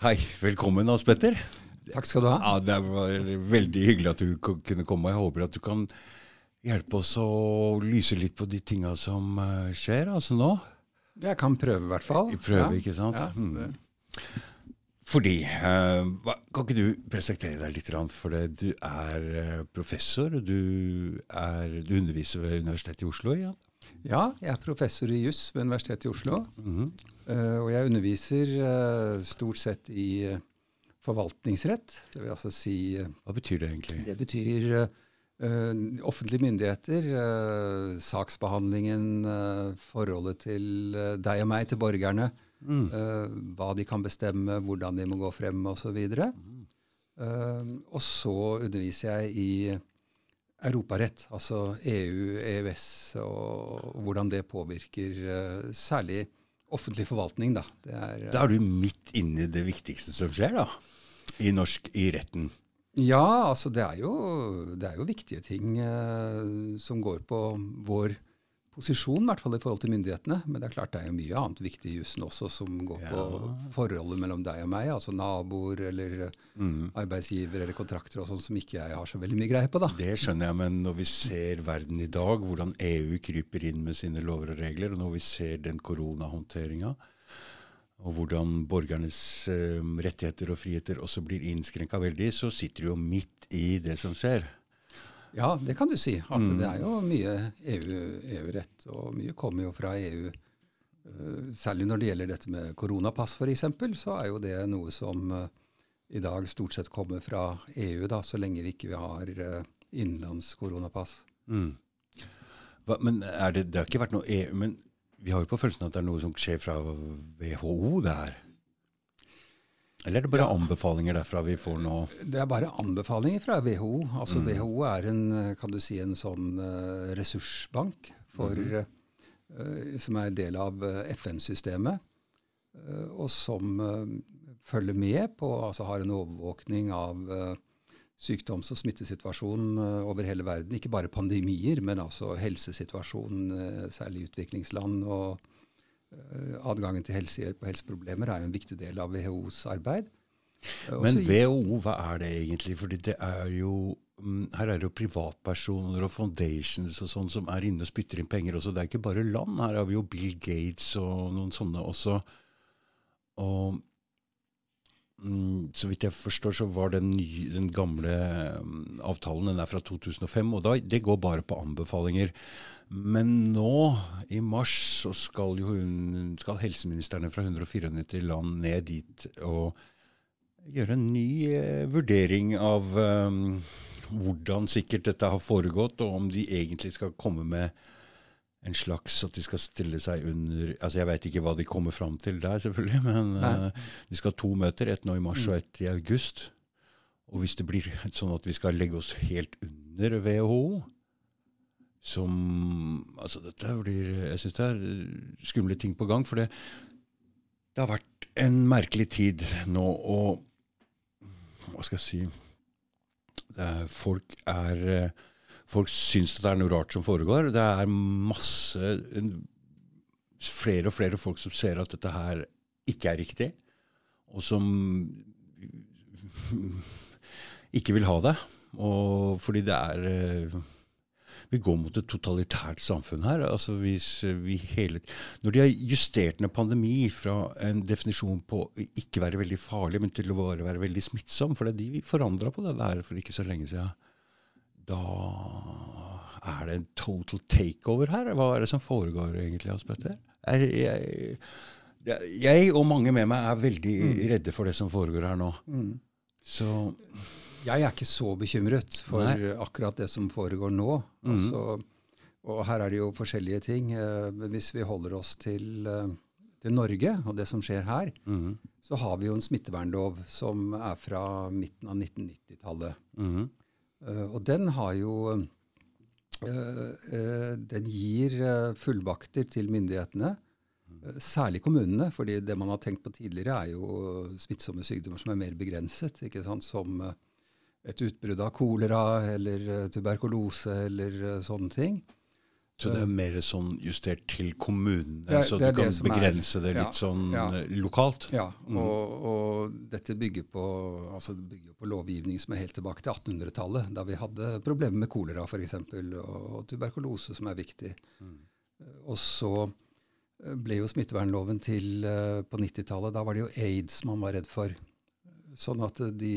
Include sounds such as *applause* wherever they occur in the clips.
Hei, velkommen Hans Petter. Takk skal du ha. Ja, Det var veldig hyggelig at du kunne komme. Jeg håper at du kan hjelpe oss å lyse litt på de tinga som eh, skjer altså nå. Jeg kan prøve, i hvert fall. Prøve, Ja. ikke sant? Ja, Mm. Fordi eh, Kan ikke du presentere deg litt? For det, du er eh, professor, du, er, du underviser ved Universitetet i Oslo igjen. Ja, jeg er professor i juss ved Universitetet i Oslo. Mm -hmm. uh, og jeg underviser uh, stort sett i uh, forvaltningsrett. Det vil altså si Hva betyr det egentlig? Det betyr offentlige myndigheter, eh, saksbehandlingen, eh, forholdet til deg og meg, til borgerne. Mm. hva de kan bestemme, hvordan de må gå frem osv. Og, uh, og så underviser jeg i europarett, altså EU, EØS, og, hvordan det påvirker eh, særlig offentlig forvaltning. Da. Det er, eh, Da er du midt inne i det viktigste som skjer, da. I norsk, i retten. Ja, altså det er jo, det er jo viktige ting eh, som går på vår posisjon, i hvert fall i forhold til myndighetene. Men det er klart det er jo mye annet viktig i jussen også som går på forholdet mellom deg og meg, altså naboer eller eh, Mm. arbeidsgiver eller kontrakter og sånn som ikke jeg har så veldig mye greie på, da. Det skjønner jeg, men når vi ser verden i dag, hvordan EU kryper inn med sine lover og regler, og når vi ser den koronahåndteringa, og hvordan borgernes eh, rettigheter og friheter også blir innskrenka veldig, så sitter du jo midt i det som skjer. Ja, det kan du si. At det er jo mye EU- EU-rett, og mye kommer jo fra EU. Eh, Særlig når det gjelder dette med koronapass f.eks., så er jo det noe som eh, i dag stort sett kommer fra EU, da, så lenge vi ikke har uh, innenlands koronapass. Mm. Hva, men er det, det har ikke vært noe EU, men vi har jo på følelsen at det er noe som skjer fra WHO, det her. Eller er det bare Ja. anbefalinger derfra vi får nå? Det er bare anbefalinger fra WHO. Altså WHO er en, kan du si, en sånn uh, ressursbank for, eh, uh, som er del av uh, FN-systemet, eh, og som følger med på, altså har en overvåkning av sykdoms- og smittesituasjonen over hele verden. Ikke bare pandemier, men altså helsesituasjonen, særlig i utviklingsland. og Adgangen til helsehjelp og helseproblemer er jo en viktig del av WHOs arbeid. Også Men WHO, hva er det egentlig? Fordi det er jo mm, her er det jo privatpersoner og foundations og sånn som er inne og spytter inn penger også. Det er ikke bare land. Her har vi jo Bill Gates og noen sånne også. Og så vidt jeg forstår, så var den, nye, den gamle mm, avtalen den er fra 2005, og da, det går bare på anbefalinger. Men nå, i mars, så skal jo skal helseministrene fra 194 land ned dit og gjøre en ny eh, vurdering av eh, hvordan sikkert dette har foregått, og om de egentlig skal komme med en slags At de skal stille seg under altså Jeg veit ikke hva de kommer fram til der, selvfølgelig, *laughs* men eh, de skal ha to møter. Et nå i mars og et i august. Og hvis det blir *laughs* sånn at vi skal legge oss helt under WHO som Altså, dette blir Jeg syns det er skumle ting på gang. For det, det har vært en merkelig tid nå, og Hva skal jeg si er, Folk er eh, Folk syns det er noe rart som foregår. Det er masse Flere og flere folk som ser at dette her ikke er riktig, og som ikke vil ha det. Og fordi det er eh, Vi går mot et totalitært samfunn her. altså hvis vi hele, Når de har justert ned pandemi fra en definisjon på ikke være veldig farlig, men til å bare være veldig smittsom, for det er de vi forandra på det der for ikke så lenge siden, da er det en total takeover her. Hva er det som foregår egentlig, Hans Petter? Er, jeg, jeg og mange med meg er veldig redde for det som foregår her nå. Så Jeg er ikke så bekymret for Nei. akkurat det som foregår nå. Mhm. Altså, og her er det jo forskjellige ting. Eh, men hvis vi holder oss til, eh, til Norge og det som skjer her, mhm, så har vi jo en smittevernlov som er fra midten av 1990-tallet. Eh, og den har jo eh, eh, Den gir fullmakter til myndighetene, særlig kommunene. fordi det man har tenkt på tidligere, er jo smittsomme sykdommer som er mer begrenset. ikke sant, Som et utbrudd av kolera eller tuberkulose eller sånne ting. Så det er mer sånn justert til kommunene, Det så det du kan som er- begrense det ja, litt sånn ja. eh, lokalt? Ja, og, og dette bygger på, altså det bygger på lovgivning som er helt tilbake til 1800-tallet, da vi hadde problemer med kolera f.eks., og, og tuberkulose, som er viktig. Mm. Og så eh, ble jo smittevernloven til eh, på 90-tallet. Da var det jo aids man var redd for. Sånn at eh, de,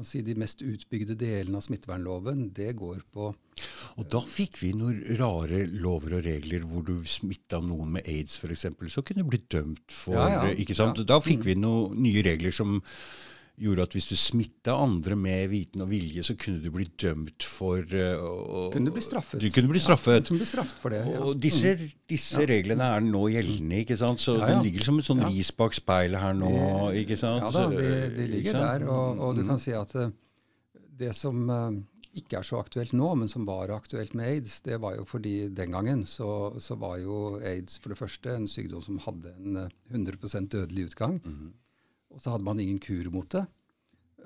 si de mest utbygde delene av smittevernloven, det går på Og da fikk vi noen rare lover og regler hvor du smitta noen med aids f.eks., så kunne du bli dømt for Ja, ja. ikke sant? Ja. Da fikk vi noen nye regler som gjorde at hvis du smitta andre med viten og vilje, så kunne du bli dømt for uh, Kunne du bli straffet. Du kunne bli Ja, straffet. kunne bli straffet for det, ja. Og disse, disse reglene er nå gjeldende, ikke sant? Så Ja, ja. den ligger som et sånn Ja. ris bak speilet her nå, ikke sant? Ja da, de, Så, de ligger der. Og, og du Mm. kan si at eh, det som eh, ikke er så aktuelt nå, men som var aktuelt med aids, det var jo fordi den gangen så, så var jo aids for det første en sykdom som hadde en eh, 100 dødelig utgang. Mhm. Og så hadde man ingen kur mot det.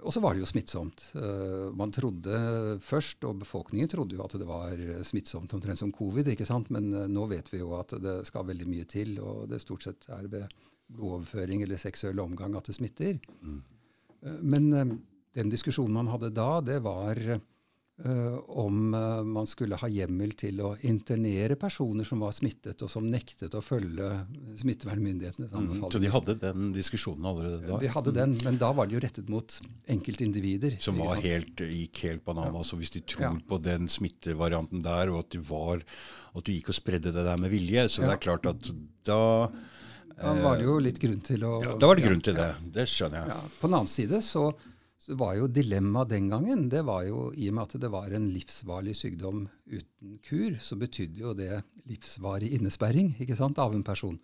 Og så var det jo smittsomt. Eh, man trodde først, og befolkningen trodde jo at det var smittsomt omtrent som covid, ikke sant? men eh, nå vet vi jo at det skal veldig mye til, og det stort sett er ved blodoverføring eller seksuell omgang at det smitter. Mm. men eh, den diskusjonen man hadde da, det var eh, om uh, man skulle ha hjemmel til å internere personer som var smittet, og som nektet å følge smittevernmyndighetenes anbefalinger. Mm, Så de hadde den diskusjonen allerede da? De hadde den, men da var det jo rettet mot enkeltindivider. Som var helt, gikk helt banan. Så hvis de tror Ja. på den smittevarianten der, og at du, var, at du gikk og spredde det der med vilje, så det er klart at da Da var det jo litt grunn til å ja, Da var det grunn til ja, det. Det skjønner jeg. Ja. På den annen side så, så var jo dilemmaet den gangen, det var jo i og med at det var en livsvarlig sykdom uten kur, så betydde jo det livsvarig innesperring ikke sant, av en person.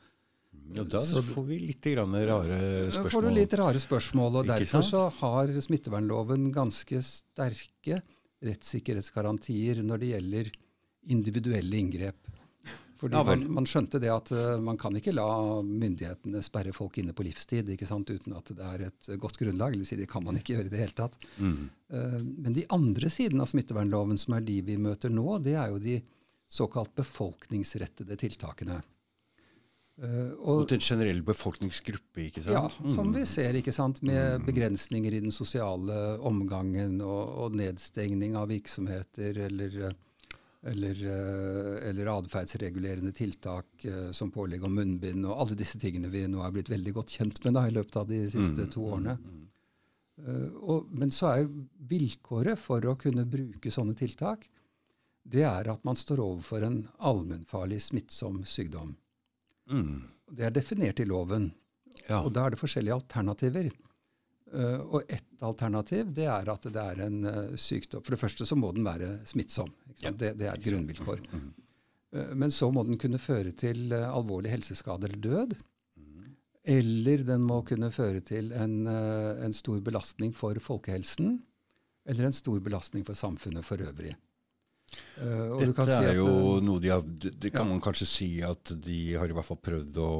Ja, da Så- får vi litt grann rare Da får spørsmål. du litt rare spørsmål, og derfor så har smittevernloven ganske sterke rettssikkerhetsgarantier når det gjelder individuelle inngrep. Fordi Ja man, man skjønte det at uh, man kan ikke la myndighetene sperre folk inne på livstid ikke sant, uten at det er et godt grunnlag. Vil si, det kan man ikke gjøre i det hele tatt. Mm. Uh, men de andre sidene av smittevernloven, som er de vi møter nå, det er jo de såkalt befolkningsrettede tiltakene. Uh, og, Mot en generell befolkningsgruppe, ikke sant? ja, som vi ser, ikke sant, med begrensninger i den sosiale omgangen og, og nedstengning av virksomheter eller, eller, eh, eller atferdsregulerende tiltak eh, som pålegg om munnbind og alle disse tingene vi nå er blitt veldig godt kjent med da, i løpet av de siste to årene. Eh, og, men så er vilkåret for å kunne bruke sånne tiltak, det er at man står overfor en allmennfarlig smittsom sykdom. Mm. Det er definert i loven. Ja. Og da er det forskjellige alternativer. Eh, og ett alternativ det er at det er en eh, sykdom For det første så må den være smittsom. Sant? Det, det er et grunnvilkår. Mm. Eh, men så må den kunne føre til alvorlig helseskade eller død. Mm. Eller den må kunne føre til en, en stor belastning for folkehelsen. Eller en stor belastning for samfunnet for øvrig. Uh, Dette kan si er at, jo eh, noe de har Det, det kan ja. man kanskje si at de har i hvert fall prøvd å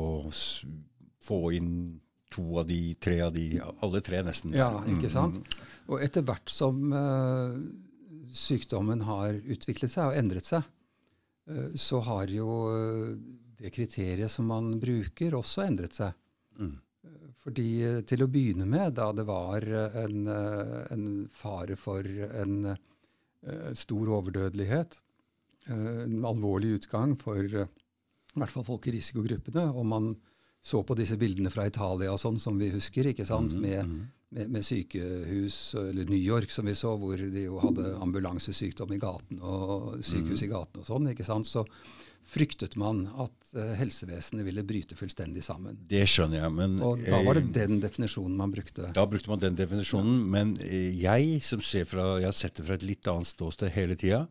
få inn to av de, tre av de Alle tre, nesten. Ja, Mm, ikke sant? Og etter hvert som uh, sykdommen har utviklet seg og endret seg, uh, så har jo eh, det kriteriet som man bruker, også endret seg. Mm. Fordi til å begynne med, da det var en, en fare for en stor overdødelighet, en alvorlig utgang for i hvert fall folk i risikogruppene, og man så på disse bildene fra Italia og sånn, som vi husker, ikke sant, Mhm, med, mhm. med, med sykehus, eller New York som vi så, hvor de jo hadde ambulansesykdom i gaten og sykehus i gaten og sånn, ikke sant, så fryktet man at uh, helsevesenet ville bryte fullstendig sammen. Det skjønner jeg, men Og da var det eh, den definisjonen man brukte. Da brukte man den definisjonen, men eh, jeg som ser fra, jeg har sett det fra et litt annet ståsted hele tida,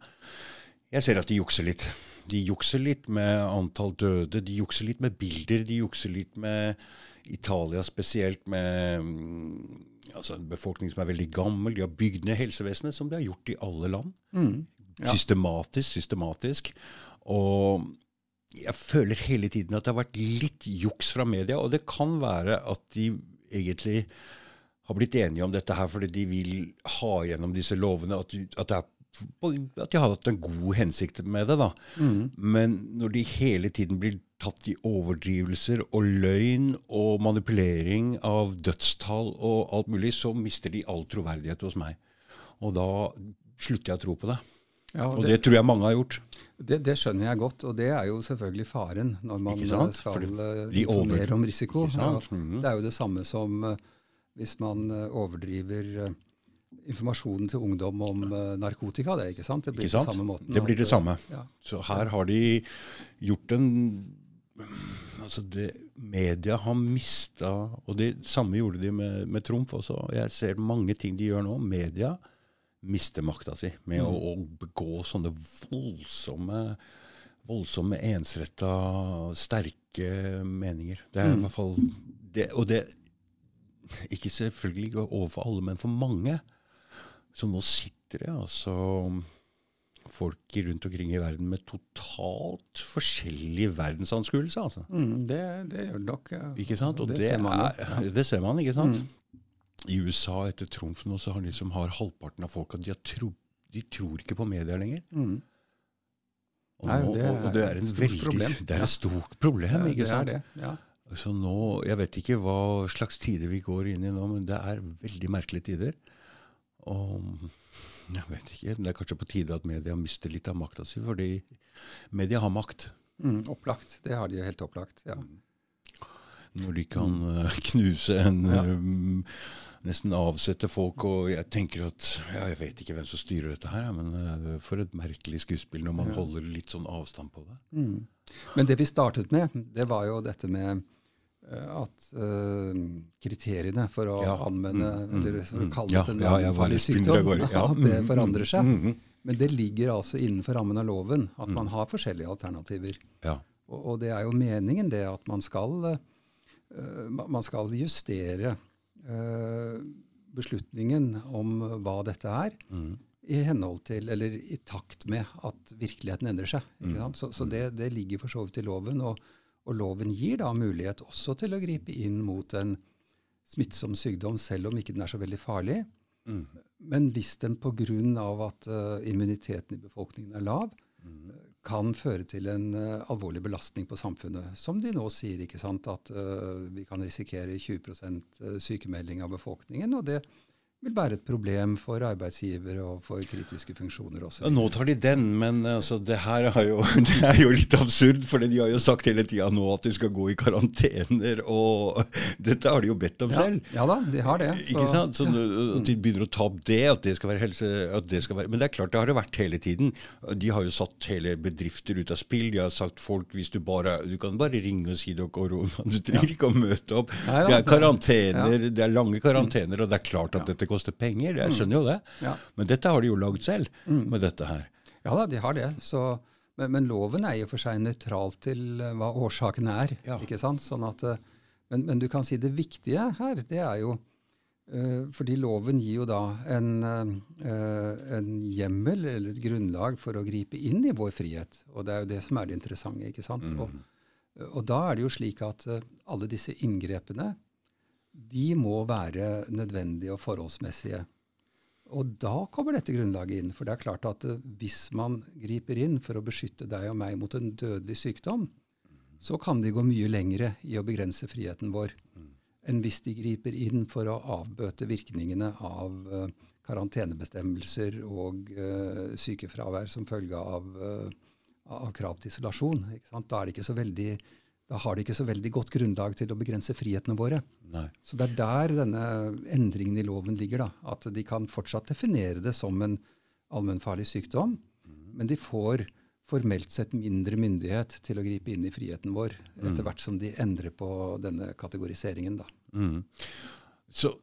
jeg ser at de jukser litt. De jukser litt med antall døde, de jukser litt med bilder, de jukser litt med Italia spesielt, med mm, altså en befolkning som er veldig gammel. De har bygd ned helsevesenet, som de har gjort i alle land. Mm. Ja. Systematisk, systematisk. Og jeg føler hele tiden at det har vært litt juks fra media, og det kan være at de egentlig har blitt enige om dette her fordi de vil ha gjennom disse lovene, at, at det er at de har hatt en god hensikt med det. da. Mm. Men når de hele tiden blir tatt i overdrivelser og løgn og manipulering av dødstall og alt mulig, så mister de all troverdighet hos meg. Og da slutter jeg å tro på det. Ja, og det, det, tror jeg mange har gjort. Det, det, skjønner jeg godt, og det er jo selvfølgelig faren når man skal de informere om risiko. Mm -hmm. Det er jo det samme som uh, hvis man overdriver informasjonen til ungdom om narkotika. Det ikke sant? Det blir sant? det samme måten. Det blir det samme. Ja. Så her har de gjort en Altså det, media har mista Og det samme gjorde de med, med Trumf også. Jeg ser mange ting de gjør nå. Media mister makta si med mm. å, å, begå sånne voldsomme, voldsomme ensretta, sterke meninger. Det er mm. i hvert fall det, Og det Ikke selvfølgelig overfor alle, men for mange. Så nå sitter det altså folk rundt omkring i verden med totalt forskjellig verdensanskuelse. Altså. Mm, det, det gjør det nok. Ja. Ikke sant? Og det, det, ser man, er, ja. det, ser man, ikke sant? Mm i USA etter Trump nå, så har liksom har halvparten av folka de, tro, de, tror ikke på media lenger. Mm. Og, Nei, det er, og, det er, et veldig, problem. Det er et stort problem, ikke sant? Det er det, ja. Så nå, Jeg vet ikke hva slags tider vi går inn i nå, men det er veldig merkelige tider. Og jeg vet ikke, Det er kanskje på tide at media mister litt av makta si, fordi media har makt. Mm, opplagt. Det har de jo helt opplagt. ja. Når de kan uh, knuse en ja. um, nesten avsette folk. Og jeg tenker at ja, Jeg vet ikke hvem som styrer dette her, men uh, for et merkelig skuespill når man ja. holder litt sånn avstand på det. Mm. Men det vi startet med, det var jo dette med at uh, kriteriene for å ja. anvende mm, mm, eller mm, kalle det en alvorlig sykdom, at det mm, forandrer seg. Mm, mm, men det ligger altså innenfor rammen av loven at man har forskjellige alternativer. Og, og, det er jo meningen det at man skal, man skal justere uh, beslutningen om hva dette er, mm. i henhold til, eller i takt med at virkeligheten endrer seg. Mm. Så, så det, det, ligger for så vidt i loven. Og, og, loven gir da mulighet også til å gripe inn mot en smittsom sykdom, selv om ikke den er så veldig farlig. Mm. Men hvis den pga. at uh, immuniteten i befolkningen er lav, mm kan føre til en uh, alvorlig belastning på samfunnet. Som de nå sier, ikke sant, at uh, vi kan risikere 20 eh, sykemelding av befolkningen. og det vil være et problem for arbeidsgivere og for kritiske funksjoner også. Ja, nå tar de den, men altså, det her er jo, *laughs* det er jo litt absurd. For de har jo sagt hele tida nå at du skal gå i karantener, og *laughs* dette har de jo bedt om ja, selv. Ja da, de har det. Så, Ikke sant? Så ja. At de begynner å ta opp det, at det skal være helse det skal være, Men det er klart, det har det vært hele tiden. De har jo satt hele bedrifter ut av spill. De har sagt folk hvis du bare Du kan bare ringe og si det har korona. Du trenger ikke å møte opp. Nei, det er karantener, det er lange karantener, og det er klart at dette koster penger. Jeg mm. skjønner jo det. Ja. Men dette har de jo lagd selv, mm. med dette her. Ja da, de har det. Så, men, men, loven er i og for seg nøytral til uh, hva årsaken er. Ja. ikke sant? Sånn at, uh, men, men, du kan si det viktige her, det er jo uh, Fordi loven gir jo da en, en, hjemmel eller et grunnlag for å gripe inn i vår frihet. Og det er jo det som er det interessante. ikke sant? Mm. Og, og da er det jo slik at alle disse inngrepene de må være nødvendige og forholdsmessige. Og da kommer dette grunnlaget inn. For det er klart at uh, hvis man griper inn for å beskytte deg og meg mot en dødelig sykdom, så kan de gå mye lengre i å begrense friheten vår enn hvis de griper inn for å avbøte virkningene av uh, karantenebestemmelser og uh, sykefravær som følge av, av krav til isolasjon. Da er det ikke så veldig da har de ikke så veldig godt grunnlag til å begrense frihetene våre. Nei. Så det er der denne endringen i loven ligger. da, At de kan fortsatt definere det som en allmennfarlig sykdom, mm. men de får formelt sett mindre myndighet til å gripe inn i friheten vår etter hvert som de endrer på denne kategoriseringen. da. Mm. Så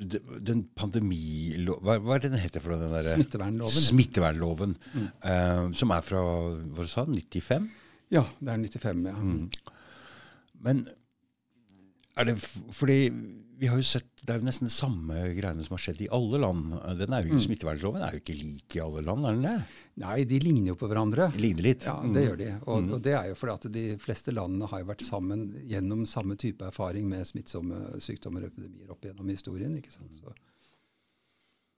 den pandemiloven hva, hva, er det den heter for den der, Smittevernloven. Smittevernloven, mm. uh, Som er fra hva du sa 95? Ja, det er 95, ja. Mm. Men er det fordi vi har jo sett, Det er jo nesten det samme greiene som har skjedd i alle land. Den er jo, mm. Smittevernloven er jo ikke lik i alle land, er den det? Nei, de ligner jo på hverandre. De Ligner litt. Ja, Det mm. gjør de. Og, mm. og, det er jo fordi at de fleste landene har jo vært sammen gjennom samme type erfaring med smittsomme sykdommer og epidemier opp gjennom historien. ikke sant? Så,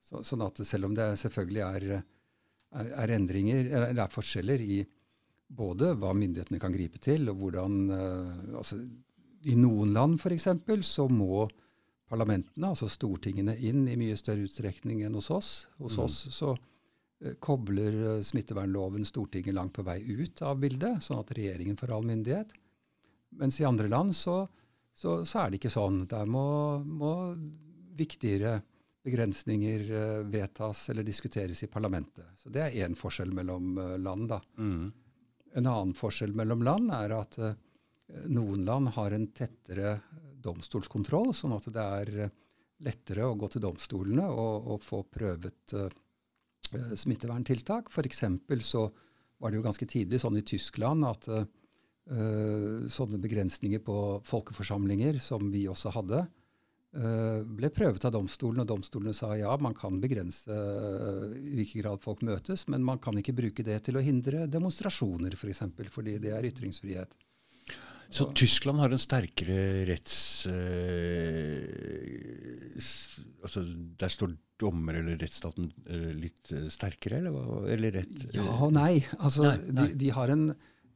så, sånn at selv om det selvfølgelig er er, er endringer, eller er forskjeller i både hva myndighetene kan gripe til, og hvordan uh, altså, I noen land f.eks. så må parlamentene, altså stortingene, inn i mye større utstrekning enn hos oss. Hos mm. oss så uh, kobler uh, smittevernloven Stortinget langt på vei ut av bildet, sånn at regjeringen får all myndighet. Mens i andre land så, så, så er det ikke sånn. Der må, må viktigere begrensninger vedtas eller diskuteres i parlamentet. Så Det er én forskjell mellom land. da. Mm. En annen forskjell mellom land er at uh, noen land har en tettere domstolskontroll, sånn at det er uh, lettere å gå til domstolene og, og få prøvet uh, smitteverntiltak. F.eks. så var det jo ganske tidlig sånn i Tyskland at sånne begrensninger på folkeforsamlinger, som vi også hadde, Eh, ble prøvet av domstolen, og domstolene sa ja, man kan begrense uh, i hvilken grad folk møtes, men man kan ikke bruke det til å hindre demonstrasjoner, f.eks., for eksempel, fordi det er ytringsfrihet. Så Tyskland har en sterkere retts... Eh, altså Der står dommer eller rettsstaten litt sterkere, eller, eller rett? Ja og nei. Altså, nei, nei. De, de, har en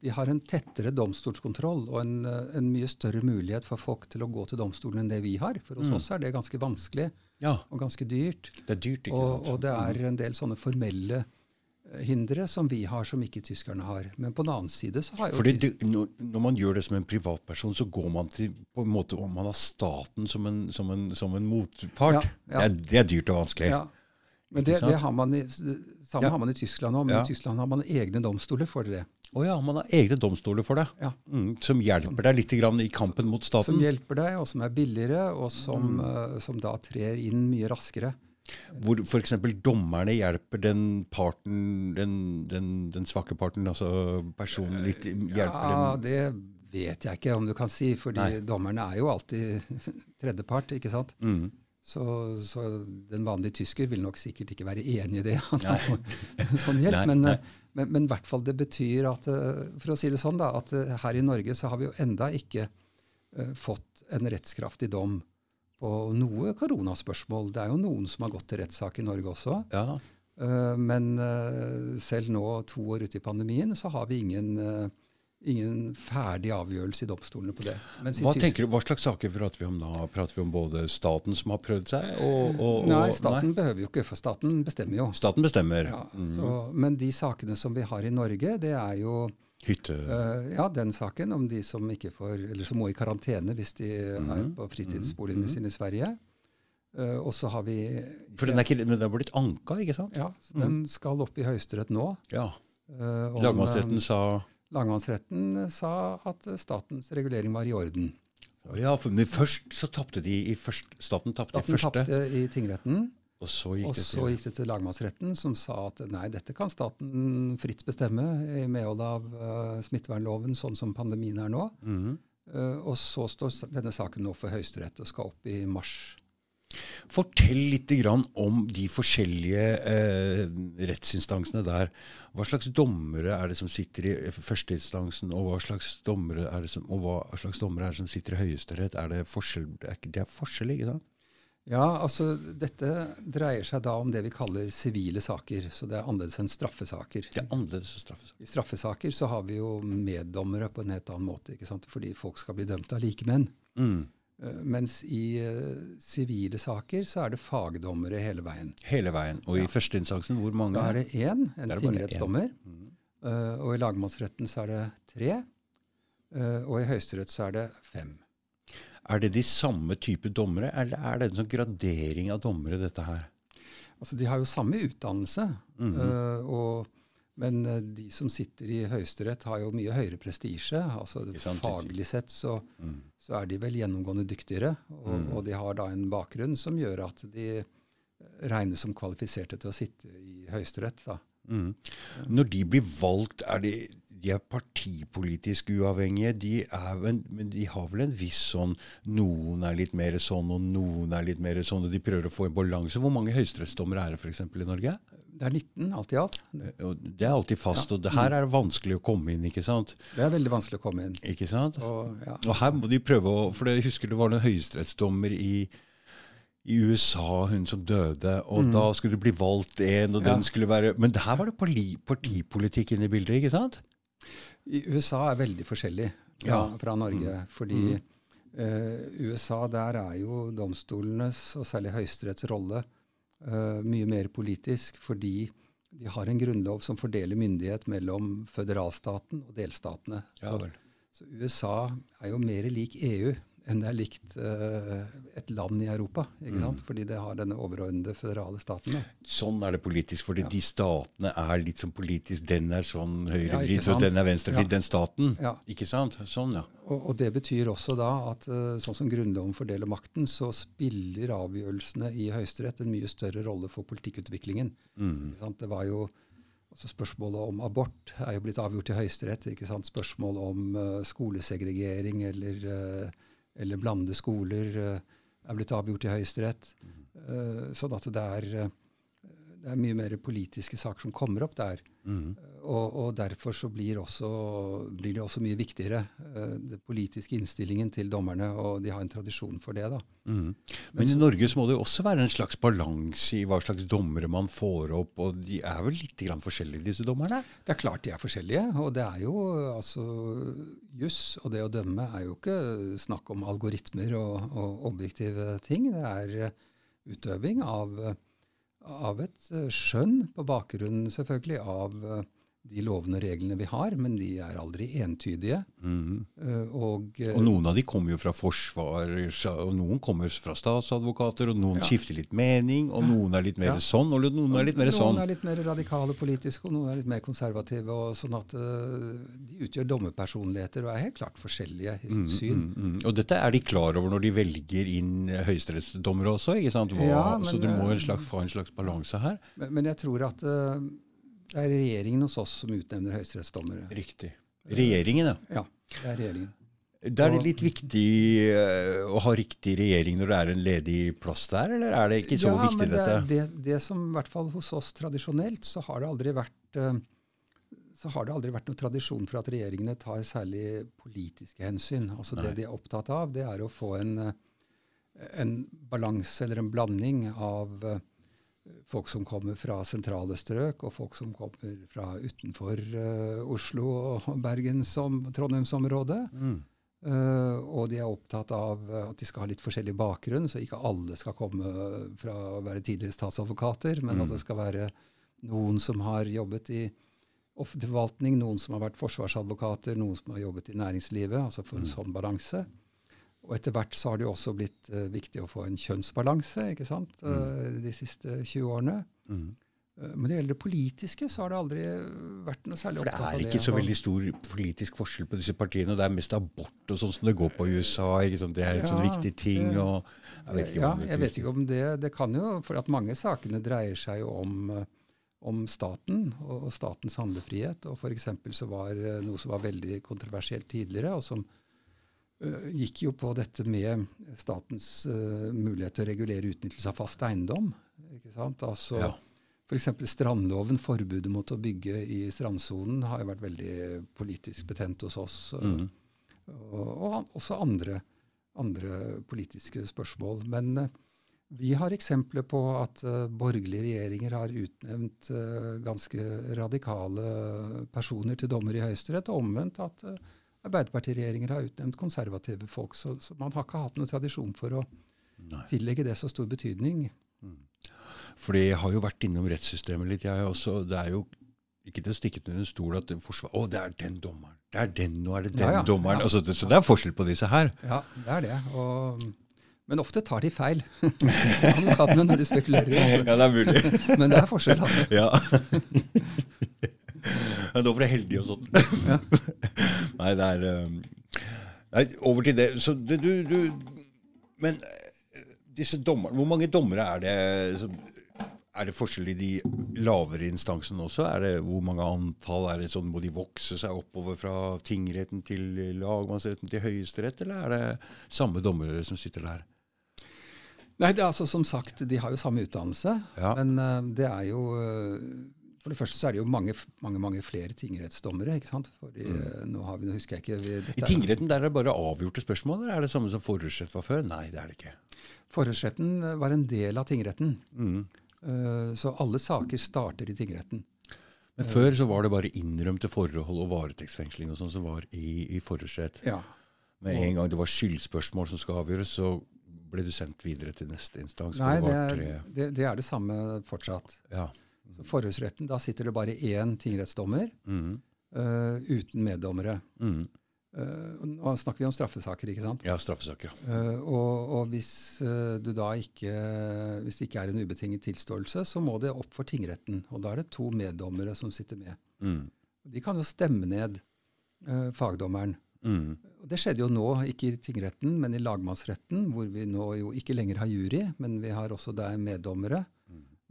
de har en tettere domstolskontroll og en, eh, en, mye større mulighet for folk til å gå til domstolen enn det vi har. For hos mm. oss er det ganske vanskelig ja. og ganske dyrt. Det er dyrt, ikke sant? Og det er mm. en del sånne formelle eh, hindre som vi har, som ikke tyskerne har. Men på den annen side så har jo Fordi det, når, når, man gjør det som en privatperson, så går man til på en måte om man har staten som en, som en, som en motpart. Ja, ja. Det, er, det, er, dyrt og vanskelig. Ja. Men det, det har man i, samme har man i Tyskland òg, men i Tyskland har man egne domstoler for det. Å oh ja, man har egne domstoler for det. Ja. Mm, som hjelper deg litt i kampen mot staten? Som hjelper deg, og som er billigere, og som, mm. uh, som da trer inn mye raskere. Hvor f.eks. dommerne hjelper den parten, den, den, den, svake parten, altså personen litt hjelper Ja, dem. det vet jeg ikke om du kan si, fordi Nei. dommerne er jo alltid *laughs* tredjepart, ikke sant. Mm. Så, så, den vanlige tysker vil nok sikkert ikke være enig i det. *laughs* sånn hjelp, nei, nei. Men, men, i hvert fall det betyr at eh, for å si det sånn da, at eh, her i Norge så har vi jo enda ikke uh, fått en rettskraftig dom på noe koronaspørsmål. Det er jo noen som har gått til rettssak i Norge også. Ja. Uh, men uh, selv nå, to år ute i pandemien, så har vi ingen ingen ferdig avgjørelse i domstolene på det. Hva, tenker du, hva slags saker prater vi om da? Prater vi om både staten som har prøvd seg, og, og, Nei, staten nei? behøver jo ikke, for staten bestemmer jo. Staten bestemmer. Ja, mm. så, men de sakene som vi har i Norge, det er jo Hytte? Uh, ja, den saken om de som får, eller som må i karantene hvis de mm. er på fritidsboligene mm. sine i Sverige. Uh, og så har vi For den er, ikke, den har blitt anka, ikke sant? Ja, den mm. skal opp i Høyesterett nå. Ja. Uh, Lagmannsretten sa Lagmannsretten sa at statens regulering var i orden. Ja, for, men først så tapte de i først, staten tapte i første. Staten tapte i tingretten. Og så, gikk, og det så gikk det til lagmannsretten, som sa at nei, dette kan staten fritt bestemme i medhold av uh, smittevernloven, sånn som pandemien er nå. Mm -hmm. uh, og så står denne saken nå for Høyesterett og skal opp i mars. Fortell litt om de forskjellige eh, rettsinstansene der. Hva slags dommere er det som sitter i førsteinstansen, og hva slags dommere er det som, og hva slags dommere er det som sitter i Høyesterett? Er det forskjell, det er forskjell, ikke sant? Ja, altså dette dreier seg da om det vi kaller sivile saker. Så det er annerledes enn straffesaker. Det er annerledes enn straffesaker. I straffesaker så har vi jo meddommere på en helt annen måte, ikke sant? fordi folk skal bli dømt av likemenn. Mm. Eh, mens i eh, sivile uh, saker så er det fagdommere hele veien. Hele veien. Og ja. i førsteinstansen, hvor mange? Da er det én, en tingrettsdommer. Mm. Uh, og i lagmannsretten så er det tre. Uh, og i Høyesterett så er det fem. Er det de samme type dommere, eller er det en sånn gradering av dommere, dette her? Altså, De har jo samme utdannelse. Mm -hmm. og men uh, de som sitter i Høyesterett, har jo mye høyere prestisje. Altså, faglig sett så, mm. så, er de vel gjennomgående dyktigere. Og, mm. og, de har da en bakgrunn som gjør at de regnes som kvalifiserte til å sitte i Høyesterett. Mm. Når de blir valgt, er de, de er partipolitisk uavhengige. De, er, men de har vel en viss sånn Noen er litt mer sånn, og noen er litt mer sånn, og de prøver å få en balanse. Hvor mange høyesterettsdommere er det f.eks. i Norge? Det er 19 alt i alt. Det er alltid fast, ja. og det her er det vanskelig å komme inn, ikke sant? Det er veldig vanskelig å komme inn. Ikke sant? Og, ja. og her må de prøve å For jeg husker det var en høyesterettsdommer i, i USA, hun som døde, og da skulle det bli valgt en, og Ja. den skulle være Men her var det partipolitikk inne i bildet, ikke sant? I USA er veldig forskjellig fra. Mm. fra Norge. Fordi eh, USA, der er jo domstolenes, og særlig Høyesteretts rolle, eh, mye mer politisk. Fordi de har en grunnlov som fordeler myndighet mellom føderalstaten og delstatene. Ja vel. Så USA er jo mer lik EU enn det er likt uh, et land i Europa. Mm. ikke sant? Fordi det har denne overordnede føderale staten. da. Sånn er det politisk, fordi de statene er litt sånn politisk. Den er sånn Ja, høyrevridd, ja, og den er venstrevridd, Ja. den staten. Ja. Ikke sant? Sånn, ja. Og, og det betyr også da at uh, sånn som Grunnloven fordeler makten, så spiller avgjørelsene i Høyesterett en mye større rolle for politikkutviklingen. Mm. Det var jo så Spørsmålet om abort er jo blitt avgjort i Høyesterett. ikke sant? Spørsmål om uh, skolesegregering eller, eh, eller blande skoler eh, er blitt avgjort i Høyesterett. Eh, sånn at det er, eh, det er mye mer politiske saker som kommer opp der. Mm. Og, og derfor så blir, også, blir det også mye viktigere, uh, den politiske innstillingen til dommerne, og de har en tradisjon for det. da. Mm. Men i Norge så må det jo også være en slags balanse i hva slags dommere man får opp, og de er vel litt grann forskjellige, disse dommerne? Det er klart de er forskjellige, og det er jo altså Juss og det å dømme er jo ikke snakk om algoritmer og, og objektive ting. Det er eh, utøving av, eh, av et eh, skjønn, på bakgrunn selvfølgelig av eh, de lovene og reglene vi har, men de er aldri entydige. Mm. Og, eh, Og noen av de kommer jo fra forsvar, og noen kommer fra statsadvokater, og noen Ja. skifter litt mening, og noen er litt mer Ja. sånn, og noen er litt mer Noen sånn. er litt mer radikale politiske, og noen er litt mer konservative. og sånn at eh, De utgjør dommerpersonligheter og er helt klart forskjellige i sitt syn. Mm, mm. Og dette er de klar over når de velger inn høyesterettsdommere også, ikke sant? Hva, Ja, men, så du må en slags, få en slags balanse her. Men, men jeg tror at eh, det er regjeringen hos oss som utnevner høyesterettsdommere. Riktig. Regjeringen, ja. Ja, det er regjeringen. Da er det litt viktig eh, å ha riktig regjering når det er en ledig plass der, eller er det ikke så ja, viktig men det, dette? det, det som i hvert fall hos oss tradisjonelt, så har det aldri vært eh, så har det aldri vært noen tradisjon for at regjeringene tar særlig politiske hensyn. Altså Nei. Det de er opptatt av, det er å få en, eh, en balanse eller en blanding av folk som kommer fra sentrale strøk, og folk som kommer fra utenfor uh, Oslo og Bergen som Trondheimsområdet. Mm. Uh, og de er opptatt av eh, at de skal ha litt forskjellig bakgrunn, så ikke alle skal komme fra å være tidligere statsadvokater, men at det skal være noen som har jobbet i offentlig forvaltning, noen som har vært forsvarsadvokater, noen som har jobbet i næringslivet, altså for en sånn balanse. Og etter hvert så har det jo også blitt uh, viktig å få en kjønnsbalanse ikke sant, eh, de siste 20 årene. Mm. Eh, Men når det gjelder det politiske, så har det aldri vært noe særlig opptatt For det For det er det. ikke så veldig stor politisk forskjell på disse partiene. og Det er mest abort og sånn som det går på i USA. Ikke sant? Det er en sånn viktig ting. og jeg vet ikke ja, om det jeg vet ikke om det Det kan jo For at mange sakene dreier seg jo om, om staten og, statens handlefrihet. Og f.eks. så var noe som var veldig kontroversielt tidligere, og som gikk jo på dette med statens uh, mulighet til å regulere utnyttelse av fast eiendom. ikke sant? Altså Ja. F.eks. strandloven, forbudet mot å bygge i strandsonen, har jo vært veldig politisk betent hos oss. eh, Mm. og, og an- også andre, andre politiske spørsmål. Men uh, vi har eksempler på at uh, borgerlige regjeringer har utnevnt eh, ganske radikale personer til dommer i Høyesterett, og omvendt at uh, Arbeiderpartiregjeringer har utnevnt konservative folk. Så, så man har ikke hatt noen tradisjon for å Nei. tillegge det så stor betydning. Fordi jeg har jo vært innom rettssystemet litt, jeg også. Det er jo ikke til å stikke under en stol at det forsvar... Å, det er den dommeren! Det er den, nå er det den Ja, ja. dommeren! Ja. Altså, det, så det er forskjell på disse her. Ja, det er det. Og, men ofte tar de feil, *laughs* advokatene, når de spekulerer. *laughs* Ja, det er mulig. *laughs* Men det er forskjell, altså. Ja. Da var du heldig og sånn. *laughs* Ja. *laughs* Nei, det er um, Nei, over til det. Så du, du, du Men eh, disse dommerne Hvor mange dommere er det som er det forskjell i de lavere instansene også? Er det Hvor mange antall? er det sånn, Må de vokse seg oppover fra tingretten til lagmannsretten til Høyesterett, eller er det samme dommere som sitter der? Nei, det er altså som sagt, de har jo samme utdannelse, Ja. men uh, det er jo eh, For det første så er det jo mange, mange, mange flere tingrettsdommere. ikke sant? Fordi, Mm. nå, har vi, nå husker jeg ikke vi, I tingretten der er det bare avgjorte spørsmål, eller er det samme som forhørsrett var før? Nei, det er det ikke. Forhørsretten eh, var en del av tingretten. Mm. Eh, så alle saker starter i tingretten. Men før så var det bare innrømte forhold og varetektsfengsling og sånn som var i, i forhørsrett. Ja. Med en gang det var skyldspørsmål som skal avgjøres, så ble du sendt videre til neste instans. Nei, det det er, det, det er det samme fortsatt. Ja. Så Forhørsretten, da sitter det bare én tingrettsdommer mm. uh, uten meddommere. Mm. Uh, nå snakker vi om straffesaker, ikke sant? Ja, straffesaker. Eh, og, og hvis uh, du da ikke Hvis det ikke er en ubetinget tilståelse, så må det opp for tingretten. Og da er det to meddommere som sitter med. Mm. De kan jo stemme ned fagdommeren. Mm. Det skjedde jo nå, ikke i tingretten, men i lagmannsretten, hvor vi nå jo ikke lenger har jury, men vi har også der meddommere.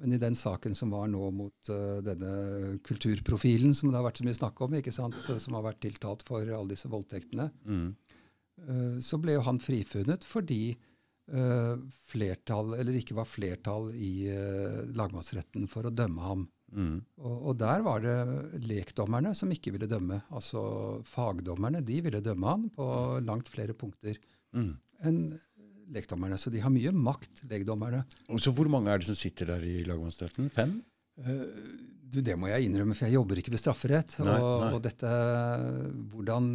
Men i den saken som var nå mot uh, denne kulturprofilen som det har vært så mye snakk om, ikke sant, som har vært tiltalt for alle disse voldtektene, mm. uh, så ble jo han frifunnet fordi uh, flertall, eller ikke var flertall i eh, lagmannsretten for å dømme ham. Mm. Og, og der var det lekdommerne som ikke ville dømme. Altså fagdommerne, de ville dømme han på langt flere punkter mm. enn lekdommerne. Så de har mye makt, legdommerne. Så hvor mange er det som sitter der i lagmannsretten? Fem? Eh, du, det må jeg innrømme, for jeg jobber ikke med strafferett. Nei, og, nei. og dette, hvordan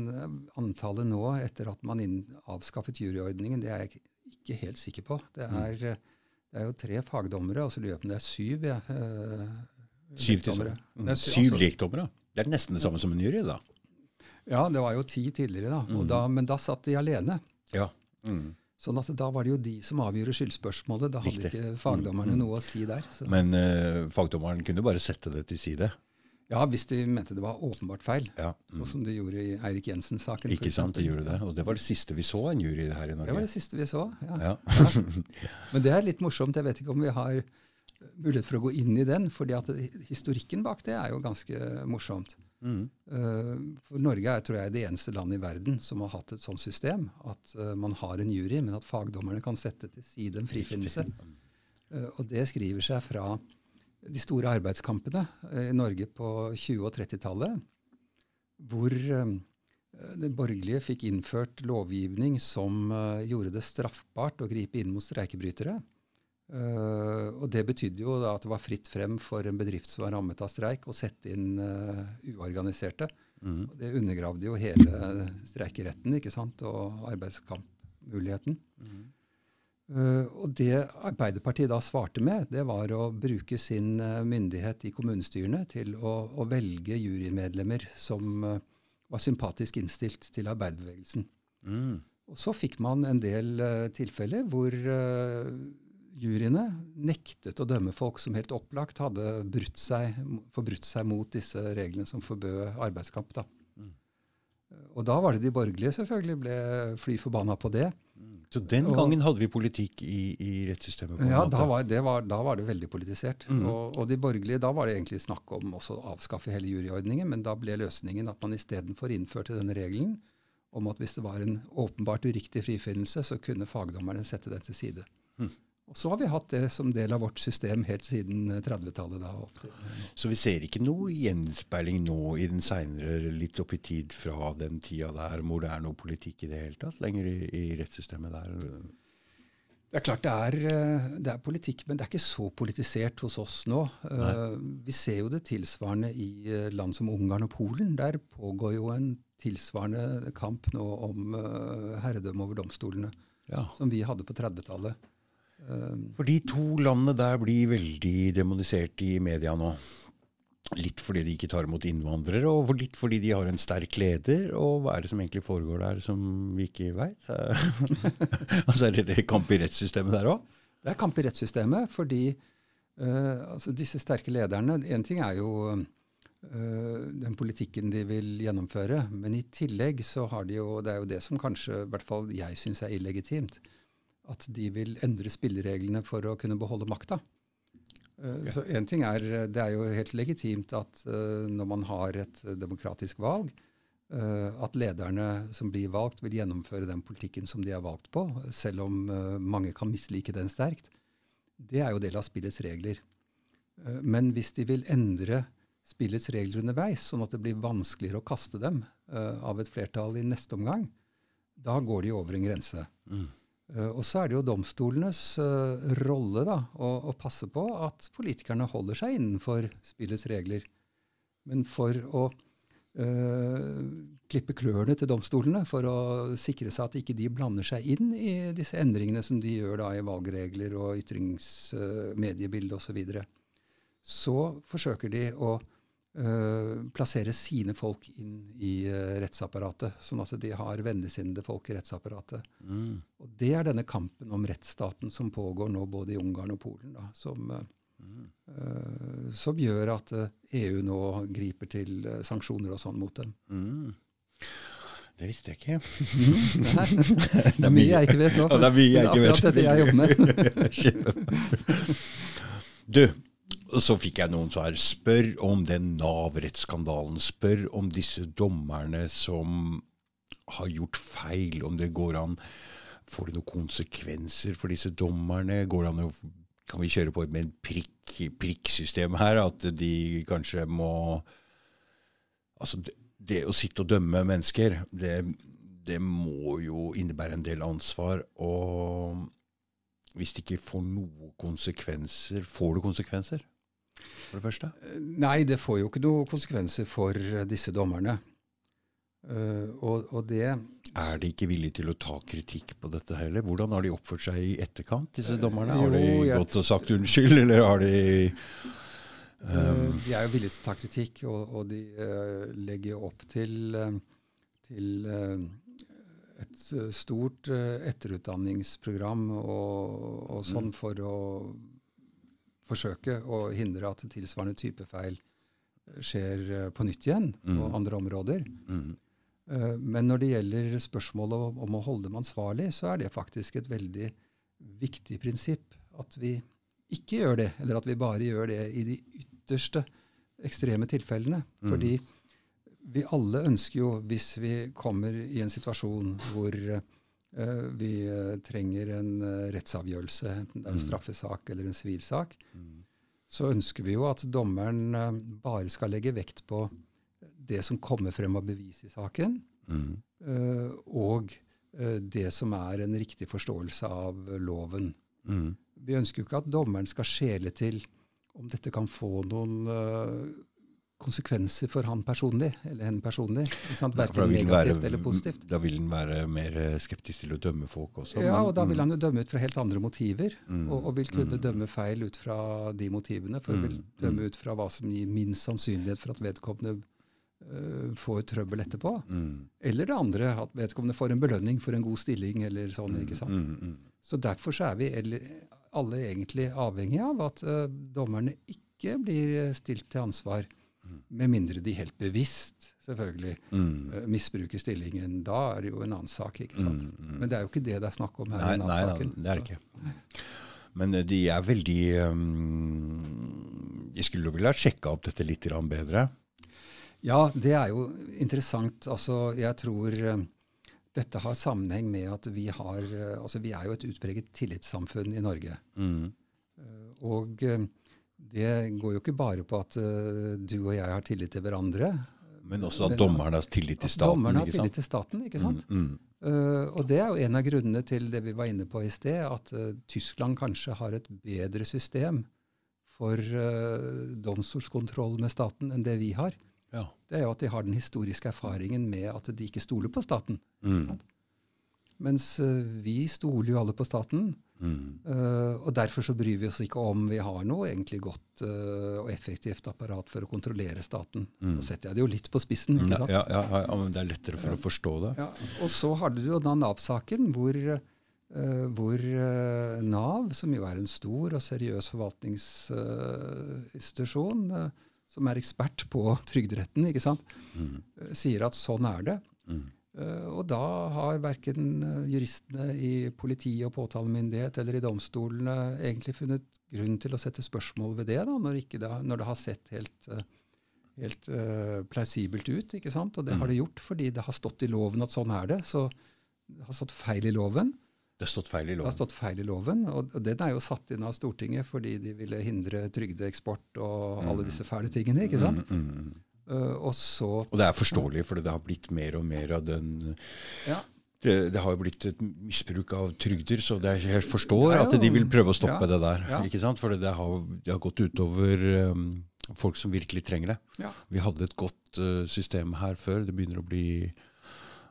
antallet nå, etter at man inn, avskaffet juryordningen, det er jeg ikke- helt sikker på. Det Mm. er, det er jo tre fagdommere, og så på om det er syv ja, eh, Syv lekdommere. er Mhm. Syv altså- lekdommere? Det er nesten det samme som en jury, da. Ja, det var jo ti tidligere, da. Mhm. da men da satt de alene. Ja. Mhm. Sånn at da var det jo de som avgjorde skyldspørsmålet. Da hadde Riktig. ikke fagdommerne Mm, mm. noe å si der. Så. Men uh, fagdommeren kunne bare sette det til side. Ja, hvis de mente det var åpenbart feil. Ja. Sånn Mhm. som de gjorde i Eirik Jensen-saken. Ikke sant, de gjorde det. Og det var det siste vi så en jury her i Norge. Det var det siste vi så. ja. Ja. *laughs* Men det er litt morsomt. Jeg vet ikke om vi har mulighet for å gå inn i den. fordi at historikken bak det er jo ganske morsomt. Mm. Eh, For Norge er tror jeg, det eneste landet i verden som har hatt et sånt system. At eh, man har en jury, men at fagdommerne kan sette til side en frifinnelse. Eh, Og det skriver seg fra de store arbeidskampene i Norge på 20- og 30-tallet, hvor det borgerlige fikk innført lovgivning som gjorde det straffbart å gripe inn mot streikebrytere. Eh, og det betydde jo at det var fritt frem for en bedrift som var rammet av streik, å sette inn uh, uorganiserte. Mm. Det undergravde jo hele streikeretten ikke sant, og arbeidskampmuligheten. Eh, og det Arbeiderpartiet da svarte med, det var å bruke sin myndighet i kommunestyrene til å, å velge jurymedlemmer som var sympatisk innstilt til arbeiderbevegelsen. Mm. Og så fikk man en del tilfeller hvor juryene nektet å dømme folk som helt opplagt hadde brutt seg, forbrutt seg mot disse reglene som forbød arbeidskamp. Da. Mm. Og da var det de borgerlige selvfølgelig ble fly forbanna på det. Så den Og- gangen hadde vi politikk i, i rettssystemet? på en Ja, måte. da var, det var, da var det veldig politisert. Mm. Og, og de borgerlige, da var det egentlig snakk om også å avskaffe hele juryordningen, men da ble løsningen at man istedenfor innførte denne regelen om at hvis det var en åpenbart uriktig frifinnelse, så kunne fagdommerne sette den til side. Mm. Og så har vi hatt det som del av vårt system helt siden eh, 30-tallet. da opp til nå. Så vi ser ikke noe gjenspeiling nå i den seinere, litt opp i tid fra den tida der, hvor det er noe politikk i det hele tatt lenger i, i rettssystemet der? Det er klart det er, eh, det er politikk, men det er ikke så politisert hos oss nå. Nei. vi ser jo det tilsvarende i eh, land som Ungarn og Polen. Der pågår jo en tilsvarende kamp nå om herredømme over domstolene, Ja. som vi hadde på 30-tallet. Eh, For de to landene der blir veldig demonisert i media nå. Litt fordi de ikke tar imot innvandrere, og litt fordi de har en sterk leder. Og hva er det som egentlig foregår der som vi ikke veit? *laughs* altså er det kamp i rettssystemet der òg? det er kamp i rettssystemet, fordi uh, altså disse sterke lederne En ting er jo uh, den politikken de vil gjennomføre, men i tillegg så har de jo Det er jo det som kanskje i hvert fall jeg syns er illegitimt. At de vil endre spillereglene for å kunne beholde makta. Okay. Så en ting er, Det er jo helt legitimt at eh, når man har et eh, demokratisk valg, eh, at lederne som blir valgt, vil gjennomføre den politikken som de er valgt på, selv om eh, mange kan mislike den sterkt. Det er jo del av spillets regler. Eh, men hvis de vil endre spillets regler underveis, sånn at det blir vanskeligere å kaste dem av et flertall i neste omgang, da går de over en grense. Mm. Uh, og så er det jo domstolenes uh, rolle da, å, å, passe på at politikerne holder seg innenfor spillets regler. Men for å klippe klørne til domstolene, for å sikre seg at ikke de blander seg inn i disse endringene som de gjør da i valgregler og ytringsmediebilde osv., så, videre, så forsøker de å Uh, plassere sine folk inn i uh, rettsapparatet, sånn at de har vennligsinnede folk i rettsapparatet. Mm. Og Det er denne kampen om rettsstaten som pågår nå både i Ungarn og Polen, da, som, uh, mm. som, gjør at EU nå griper til sanksjoner og sånn mot dem. Mm. Det visste jeg ikke. Mm, det er mye jeg ikke vet nå. Ja, det er mye jeg ikke vet. akkurat dette jeg jobber med. *laughs* du, så fikk jeg noen svar. Spør om den Nav-rettsskandalen. Spør om disse dommerne som har gjort feil, om det går an Får det noen konsekvenser for disse dommerne? Går det an å, kan vi kjøre på med en prikk, prikksystem her? At de kanskje må Altså, det, det å sitte og dømme mennesker, det, det må jo innebære en del ansvar. Og hvis det ikke får noen konsekvenser Får det konsekvenser? For det første? Nei, det får jo ikke noen konsekvenser for disse dommerne. Uh, og, og, det Er de ikke villige til å ta kritikk på dette heller? Hvordan har de oppført seg i etterkant, disse dommerne? Uh, har de jo, gått og sagt unnskyld, eller har de um, uh, De er jo villige til å ta kritikk, og, og de legger opp til, til et stort etterutdanningsprogram og, og sånn mm. for å forsøke å hindre at tilsvarende type feil eh, skjer eh, på nytt igjen mm. på andre områder. Mm. Uh, men når det gjelder spørsmålet om, å holde dem ansvarlig, så er det faktisk et veldig viktig prinsipp at vi ikke gjør det, eller at vi bare gjør det i de ytterste ekstreme tilfellene. Mm. Fordi vi alle ønsker jo, hvis vi kommer i en situasjon hvor Eh, vi eh, trenger en eh, rettsavgjørelse, enten det er en mm. straffesak eller en sivilsak. Mm. Så ønsker vi jo at dommeren bare skal legge vekt på det som kommer frem av bevis i saken, mm. og det som er en riktig forståelse av loven. Mm. Vi ønsker jo ikke at dommeren skal skjele til om dette kan få noen konsekvenser for han personlig, eller henne personlig. Verken ja, negativt være, eller positivt. Da vil han være mer skeptisk til å dømme folk også? Ja, og da vil han jo dømme ut fra helt andre motiver. Mm, og, og, vil kunne mm, dømme feil ut fra de motivene. For mm, vil dømme mm. ut fra hva som gir minst sannsynlighet for at vedkommende uh, får trøbbel etterpå. Mm. Eller det andre, at vedkommende får en belønning for en god stilling eller sånn. ikke sant? Så derfor så er vi alle egentlig avhengig av at uh, dommerne ikke blir stilt til ansvar med mindre de helt bevisst selvfølgelig mm. uh, misbruker stillingen. Da er det jo en annen sak. ikke sant? Mm, mm. Men det er jo ikke det det er snakk om her. Nei, nei, nei det er det ikke. Men uh, de er veldig um, De skulle vel ha sjekka opp dette litt bedre? Ja, det er jo interessant. Altså, jeg tror uh, dette har sammenheng med at vi har Altså, vi er jo et utpreget tillitssamfunn i Norge. Mm. og det går jo ikke bare på at uh, du og jeg har tillit til hverandre. Men også at dommerne har tillit til staten. Dommerne har tillit til staten, ikke sant? Mm, mm. Uh, og det er jo en av grunnene til det vi var inne på i sted, at uh, Tyskland kanskje har et bedre system for domstolskontroll med staten enn det vi har. Ja. Det er jo at de har den historiske erfaringen med at de ikke stoler på staten. Mm. Mens vi stoler jo alle på staten. Mm. Uh, og Derfor så bryr vi oss ikke om vi har noe egentlig godt uh, og effektivt apparat for å kontrollere staten. Mm. Nå setter jeg det jo litt på spissen. ikke sant? Ja, ja, ja, men Det er lettere for å forstå det. Ja. Og så hadde du jo da Nav-saken, hvor, uh, hvor Nav, som jo er en stor og seriøs forvaltningsinstitusjon, som er ekspert på trygderetten, ikke sant, mm. sier at sånn er det. Mm. Uh, og da har verken uh, juristene i politiet og påtalemyndighet eller i domstolene egentlig funnet grunn til å sette spørsmål ved det, da, når, det, når det, har sett helt, uh, plausibelt ut. ikke sant? Og det mm. har det gjort fordi det har stått i loven at sånn er det. Så det har stått feil i loven. Det har stått feil i loven. Det har stått feil i loven, og den er jo satt inn av Stortinget fordi de ville hindre trygdeeksport og alle disse fæle tingene. ikke sant? Mm, mm. Eh, og så Og det er forståelig, for det har blitt mer og mer av den Ja, Det, det har jo blitt et misbruk av trygder, så det er, jeg forstår er at de vil prøve å stoppe ja, det der. ja. ikke sant? For det har, det har gått utover um, folk som virkelig trenger det. ja. Vi hadde et godt uh, system her før. Det begynner å bli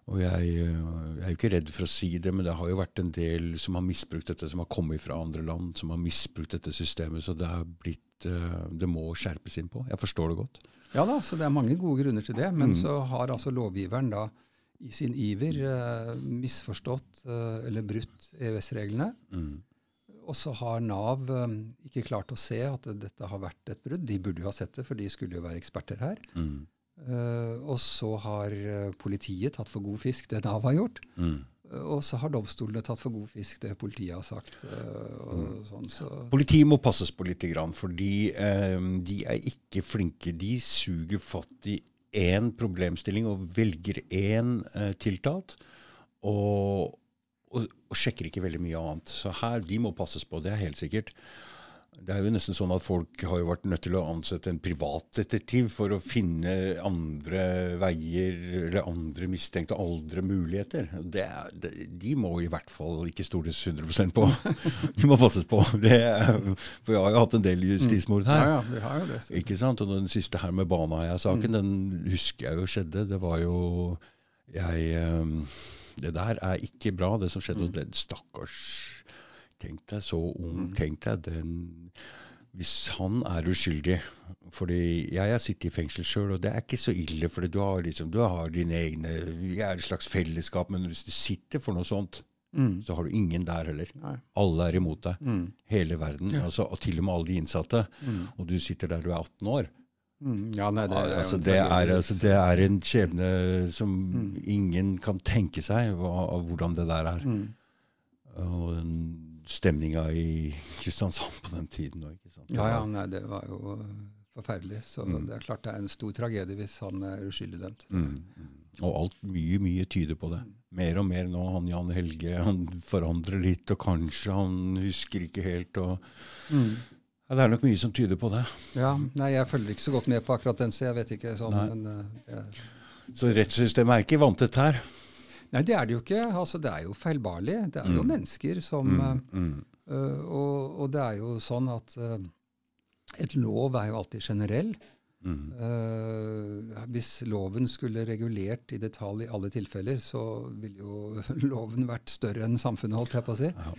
Og jeg, uh, jeg er jo ikke redd for å si det, men det har jo vært en del som har misbrukt dette, som har kommet fra andre land, som har misbrukt dette systemet. Så det har blitt uh, Det må skjerpes inn på. Jeg forstår det godt. Ja da, så det er mange gode grunner til det. Men Mm. så har altså lovgiveren da i sin iver eh, misforstått eh, eller brutt EØS-reglene. Mm. Og så har Nav eh, ikke klart å se at dette har vært et brudd. De burde jo ha sett det, for de skulle jo være eksperter her. Mm. Eh, og så har eh, politiet tatt for god fisk det Nav har gjort. Mm. Eh, og så har domstolene tatt for god fisk det politiet har sagt. eh, og sånn, så. Politiet må passes på litt, fordi eh, de er ikke flinke. De suger fatt i én problemstilling og velger én tiltalt, og, og, og sjekker ikke veldig mye annet. Så her, de må passes på, det er helt sikkert. Det er jo nesten sånn at folk har jo vært nødt til å ansette en privatdetektiv for å finne andre veier eller andre mistenkte, andre muligheter. Det det, de må i hvert fall ikke stoles 100% på. *laughs* De må passes på. Det for jeg har jo hatt en del justismord her. Ja, ja, vi har jo det. så. Ikke sant? Og den siste her med Baneheia-saken, den husker jeg jo skjedde. Det var jo Jeg ehm, Det der er ikke bra, det som skjedde. Og den stakkars Tenk deg så ung. Tenk deg den Hvis han er uskyldig fordi jeg har sittet i fengsel sjøl, og det er ikke så ille. For du har liksom, du har dine egne Vi er et slags fellesskap. Men hvis du sitter for noe sånt, Mm. så har du ingen der heller. Nei. Alle er imot deg. Mm. Hele verden. Ja. Altså, og til og med alle de innsatte. Mm. Og du sitter der du er 18 år. Mm. Ja, nei, det, er altså, det, er, altså, det er en skjebne som Mm. ingen kan tenke seg hva, hvordan det der er. Mm. Og den stemninga i Kristiansand på den tiden òg. Ja, ja, nei, det var jo uh, forferdelig. Så Mm. det er klart det er en stor tragedie hvis han er uskyldig dømt. Mm. Og alt, mye, mye tyder på det. Mer og mer nå. Han Jan Helge han forandrer litt, og kanskje han husker ikke helt. og Mm. ja, Det er nok mye som tyder på det. Ja, nei, jeg følger ikke så godt med på akkurat den, så jeg vet ikke sånn. Men, uh, jeg... Så rettssystemet er ikke vanntett her. Nei, det er det jo ikke. Altså, det er jo feilbarlig. Det er jo Mm. mennesker som Mm. uh, Mm. uh, og, og det er jo sånn at uh, et lov er jo alltid generell. Uh, hvis loven skulle regulert i detalj i alle tilfeller, så ville jo *laughs* loven vært større enn samfunnet, holdt jeg på å si. Ja.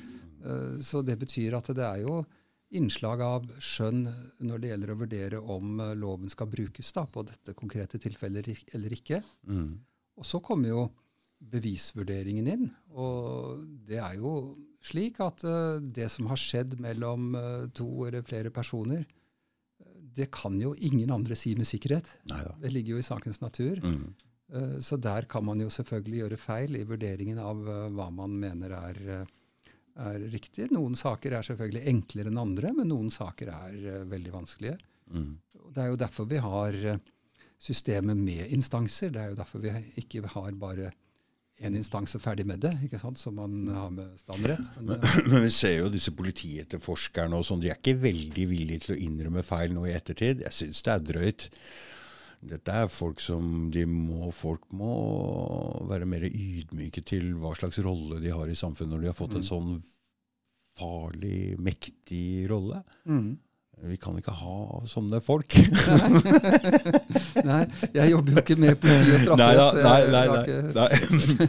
Så det betyr at det er jo innslag av skjønn når det gjelder å vurdere om loven skal brukes da, på dette konkrete tilfellet eller ikke. Mm. Og så kommer jo bevisvurderingen inn. Og det er jo slik at uh, det som har skjedd mellom uh, to eller flere personer, uh, det kan jo ingen andre si med sikkerhet. Neida. Det ligger jo i sakens natur. Mm. Så der kan man jo selvfølgelig gjøre feil i vurderingen av hva man mener er, er riktig. Noen saker er selvfølgelig enklere enn andre, men noen saker er veldig vanskelige. Mm. Det er jo derfor vi har systemet med instanser. Det er jo derfor vi ikke har bare én instans og ferdig med det, ikke sant? som man har med standrett. Men, men, Men vi ser jo disse politietterforskerne og sånn, de er ikke veldig villige til å innrømme feil nå i ettertid. Jeg syns det er drøyt. Dette er folk som de må, Folk må være mer ydmyke til hva slags rolle de har i samfunnet når de har fått en sånn farlig, mektig rolle. mm. Vi kan ikke ha sånne folk. *laughs* Nei, jeg jobber jo ikke med politi og så nei, nei, nei, nei.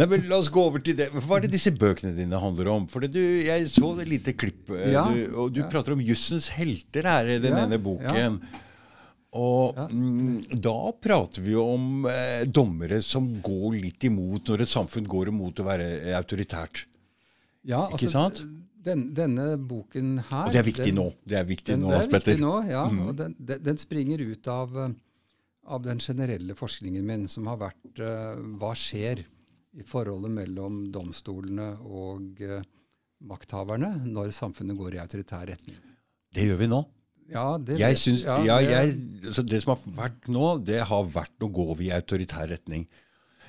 nei, men La oss gå over til det. Hva er det disse bøkene dine handler om? For du, Jeg så det lite klipp, eh, Ja, du, og du ja. prater om jussens helter her i den Ja, ene boken. Og mm, da prater vi om eh, dommere som går litt imot når et samfunn går imot å være autoritært. Ja, Ikke sant? Den, denne boken her Og det er viktig den, nå. Det er viktig Den, nå, er Hans Petter. nå, ja. mm. og den, den, springer ut av, eh, av den generelle forskningen min, som har vært uh, hva skjer i forholdet mellom domstolene og uh, makthaverne når samfunnet går i autoritær retning. Det gjør vi nå. Ja, det, Jeg synes, ja, det- jeg, altså det som har vært nå, det har vært å gå i autoritær retning.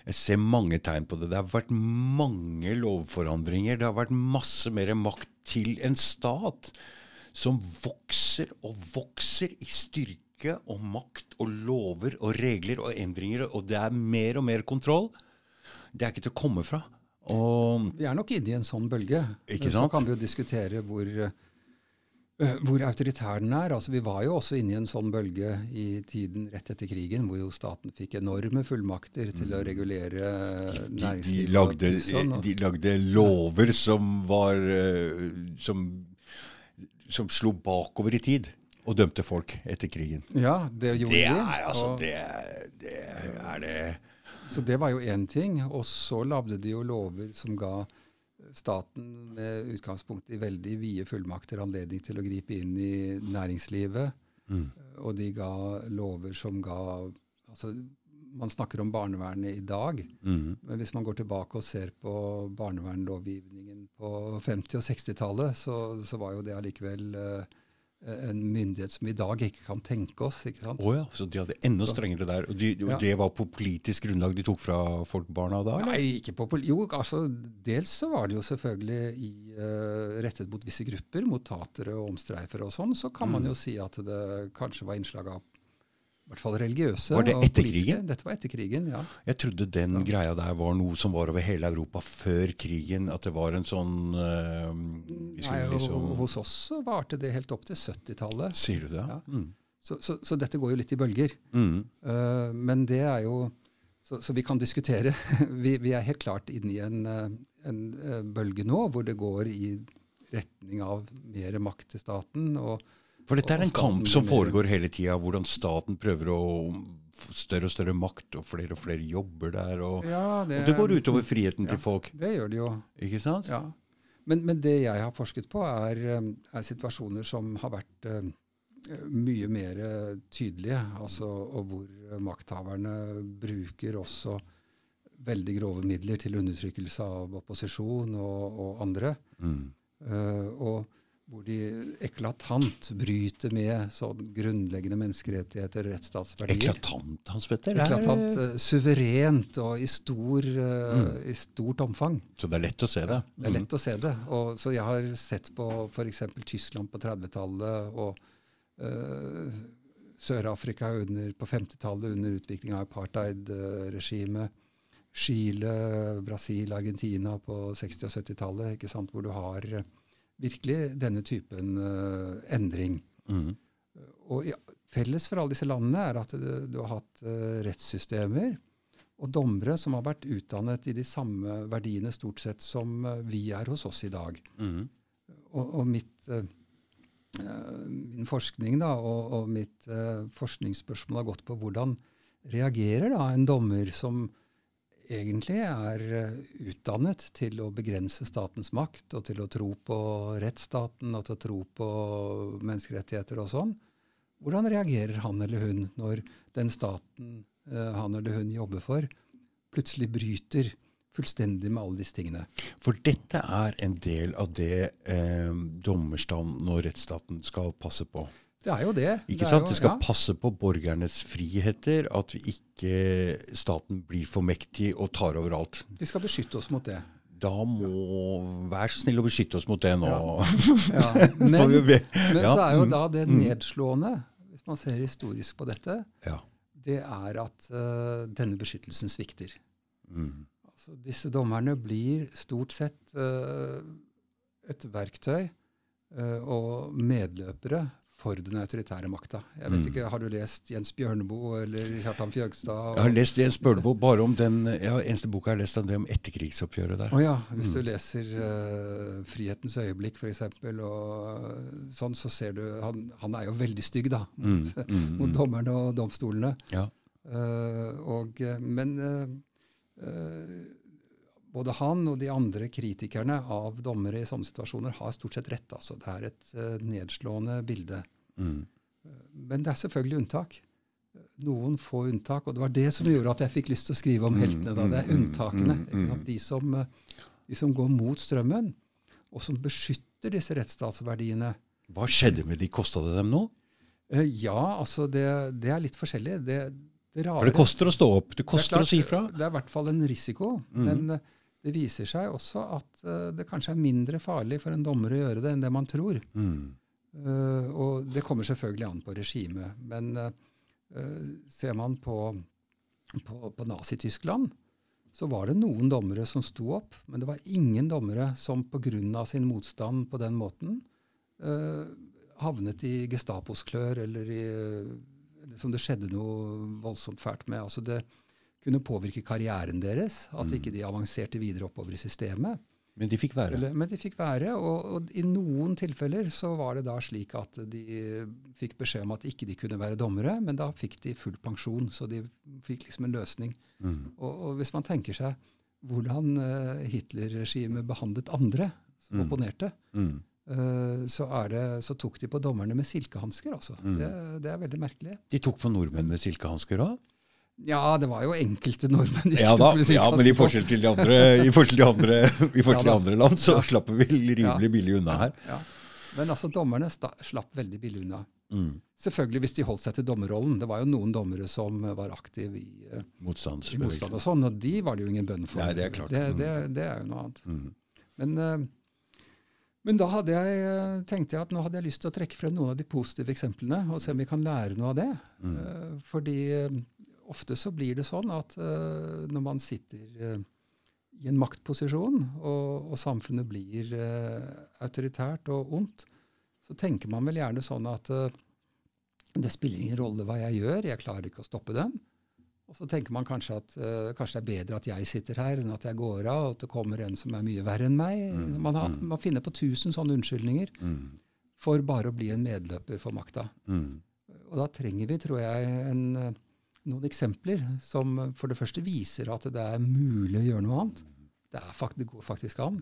Jeg ser mange tegn på det. Det har vært mange lovforandringer. Det har vært masse mer makt til en stat som vokser og vokser i styrke og makt og lover og regler og endringer, og det er mer og mer kontroll. Det er ikke til å komme fra. Og, Vi er nok inne i en sånn bølge. Ikke Så kan vi jo diskutere hvor, eh, hvor autoritær den er. Altså, vi var jo også inne i en sånn bølge i tiden rett etter krigen, hvor jo staten fikk enorme fullmakter til å regulere næringslivet. de, de, sånn, de lagde lover som var eh, som, som slo bakover i tid, og dømte folk etter krigen. Ja, det gjorde Det de. er altså og- det, det er det Så det var jo én ting. Og så lagde de jo lover som ga staten med utgangspunkt i veldig vide fullmakter anledning til å gripe inn i næringslivet. Mm. Og de ga lover som ga altså Man snakker om barnevernet i dag, mm. men hvis man går tilbake og ser på barnevernlovgivningen på 50- og 60-tallet, så, så var jo det allikevel eh, en myndighet som vi i dag ikke kan tenke oss. ikke sant? Oh ja, så de hadde enda strengere der. Og, de, og Ja. det var på politisk grunnlag de tok fra folk barna da? eller? Nei, ikke på. Jo, altså dels så var det jo selvfølgelig i, uh, rettet mot visse grupper, mot tatere og omstreifere og sånn, så kan Mm. man jo si at det kanskje var innslag av i hvert fall religiøse. Var det etter krigen? Dette var etter krigen, ja. Jeg trodde den greia der var noe som var over hele Europa før krigen. At det var en sånn uh, Nei, liksom, hos oss så varte det helt opp til 70-tallet. Sier du det? Ja. Mm. Så, så, så dette går jo litt i bølger. Mm. Uh, men det er jo Så, så vi kan diskutere. *laughs* vi, vi er helt klart inne i en, eh, en bølge nå hvor det går i retning av mer makt til staten. og For dette er en kamp som foregår hele tida, hvordan staten prøver å større og større makt, og flere og flere jobber der. Og, Ja, og det går utover friheten Ja. til folk. Det gjør det jo. Ikke sant? ja. Men, men det jeg har forsket på, er, eh, er situasjoner som har vært uh, mye mer eh, tydelige. Altså, og hvor makthaverne bruker også veldig grove midler til undertrykkelse av opposisjon og, og andre. Mm. Uh, og hvor de eklatant bryter med sånn grunnleggende menneskerettigheter rettsstatsverdier. Eklatant, Hans Petter. er- Eklatant, eh, suverent og i, stor, eh, Mm. i stort omfang. Så det er lett å se det. Det er lett å se det. Og, så jeg har sett på f.eks. Tyskland på 30-tallet og uh, Sør-Afrika på 50-tallet under utvikling av apartheid-regimet. Chile, Brasil, Argentina på 60- og 70-tallet, ikke sant, hvor du har eh, virkelig denne typen uh, endring. Mm. Og ja, felles for alle disse landene er at du, du har hatt uh, rettssystemer og dommere som har vært utdannet i de samme verdiene stort sett som uh, vi er hos oss i dag. Mm. Og, og mitt, eh, eh, min forskning da, og, og mitt eh, forskningsspørsmål har gått på hvordan reagerer da en dommer som egentlig er eh, utdannet til å begrense statens makt, og til å tro på rettsstaten og til å tro på menneskerettigheter og sånn. Hvordan reagerer han eller hun når den staten eh, han eller hun jobber for, plutselig bryter fullstendig med alle disse tingene? For dette er en del av det eh, dommerstanden og rettsstaten skal passe på. Det er jo det. Ikke det sant? jo- Det skal ja. passe på borgernes friheter, at vi ikke staten blir for mektig og tar over alt. De skal beskytte oss mot det. Da må Vær så snill å beskytte oss mot det nå. Ja. *laughs* Men, Må men så er jo da det mm. nedslående, hvis man ser historisk på dette, Ja. det er at uh, denne beskyttelsen svikter. Mm. Altså, disse dommerne blir stort sett uh, et verktøy eh, og medløpere for den autoritære makta. Jeg vet Mm. ikke, Har du lest Jens Bjørneboe eller Kjartan Fjøgstad? Jeg har lest Jens Bjørneboe bare om den ja, eneste boka jeg har lest av det om etterkrigsoppgjøret der. Oh, ja, hvis Mm. du leser uh, 'Frihetens øyeblikk', f.eks., og eh, sånn, så ser du han, han er jo veldig stygg, da, Mm, mot, mm, mot mm. dommerne og domstolene. Ja. Uh, og, men uh, både han og de andre kritikerne av dommere i sånne situasjoner har stort sett rett. Altså. Det er et uh, nedslående bilde. Mm. Men det er selvfølgelig unntak. Noen få unntak. Og det var det som gjorde at jeg fikk lyst til å skrive om Mm, heltene. Da. Det er mm, mm, unntakene. mm, mm. De, som, eh, de som går mot strømmen, og som beskytter disse rettsstatsverdiene. Hva skjedde med de? Kosta det dem noe? Uh, Ja, altså det, det er litt forskjellig. Det, Det rare, For det koster å stå opp. Det koster klart, å si fra. Det er i hvert fall en risiko. Mm. Men eh, det viser seg også at eh, det kanskje er mindre farlig for en dommer å gjøre det enn det man tror. Mm. Uh, og det kommer selvfølgelig an på regimet. Men uh, ser man på, på, på Nazi-Tyskland, så var det noen dommere som sto opp, men det var ingen dommere som pga. sin motstand på den måten uh, havnet i Gestapos klør, eller i, som det skjedde noe voldsomt fælt med. Altså det kunne påvirke karrieren deres, at ikke de avanserte videre oppover i systemet. Men de fikk være. Eller, men de fikk være, og, og i noen tilfeller så var det da slik at de fikk beskjed om at ikke de kunne være dommere, men da fikk de full pensjon, så de fikk liksom en løsning. Mm. Og, og hvis man tenker seg hvordan uh, Hitler-regimet behandlet andre som Mm. opponerte, Mm. Uh, så, det, så tok de på dommerne med silkehansker, altså. Mm. Det, det er veldig merkelig. De tok på nordmenn med silkehansker òg? Ja, det var jo enkelte nordmenn Ja da, ja, men i forskjell til de andre, i forskjell til andre, i forskjell til andre land, så Ja. slapp vi rimelig billig unna her. Ja. Men altså, dommerne slapp veldig billig unna. Mm. Selvfølgelig hvis de holdt seg til dommerrollen. Det var jo noen dommere som eh, var aktive i, eh, i motstand og sånn, og de var det jo ingen bønn for. Nei, det er klart. Det, Mm. det, det er jo noe annet. Mm. Men, uh, men da jeg, tenkte jeg at nå hadde jeg lyst til å trekke frem noen av de positive eksemplene, og se om vi kan lære noe av det. Mm. Uh, fordi ofte så blir det sånn at uh, når man sitter uh, i en maktposisjon, og, og samfunnet blir eh, autoritært og ondt, så tenker man vel gjerne sånn at det spiller ingen rolle hva jeg gjør, jeg klarer ikke å stoppe dem. Og så tenker man kanskje at uh, kanskje det er bedre at jeg sitter her enn at jeg går av, og at det kommer en som er mye verre enn meg. Mm, Man, har, mm. man finner på tusen sånne unnskyldninger Mm. for bare å bli en medløper for makta. Mm. Og da trenger vi, tror jeg, en, noen eksempler som for det første viser at det er mulig å gjøre noe annet. Det, er fakt, det går faktisk an.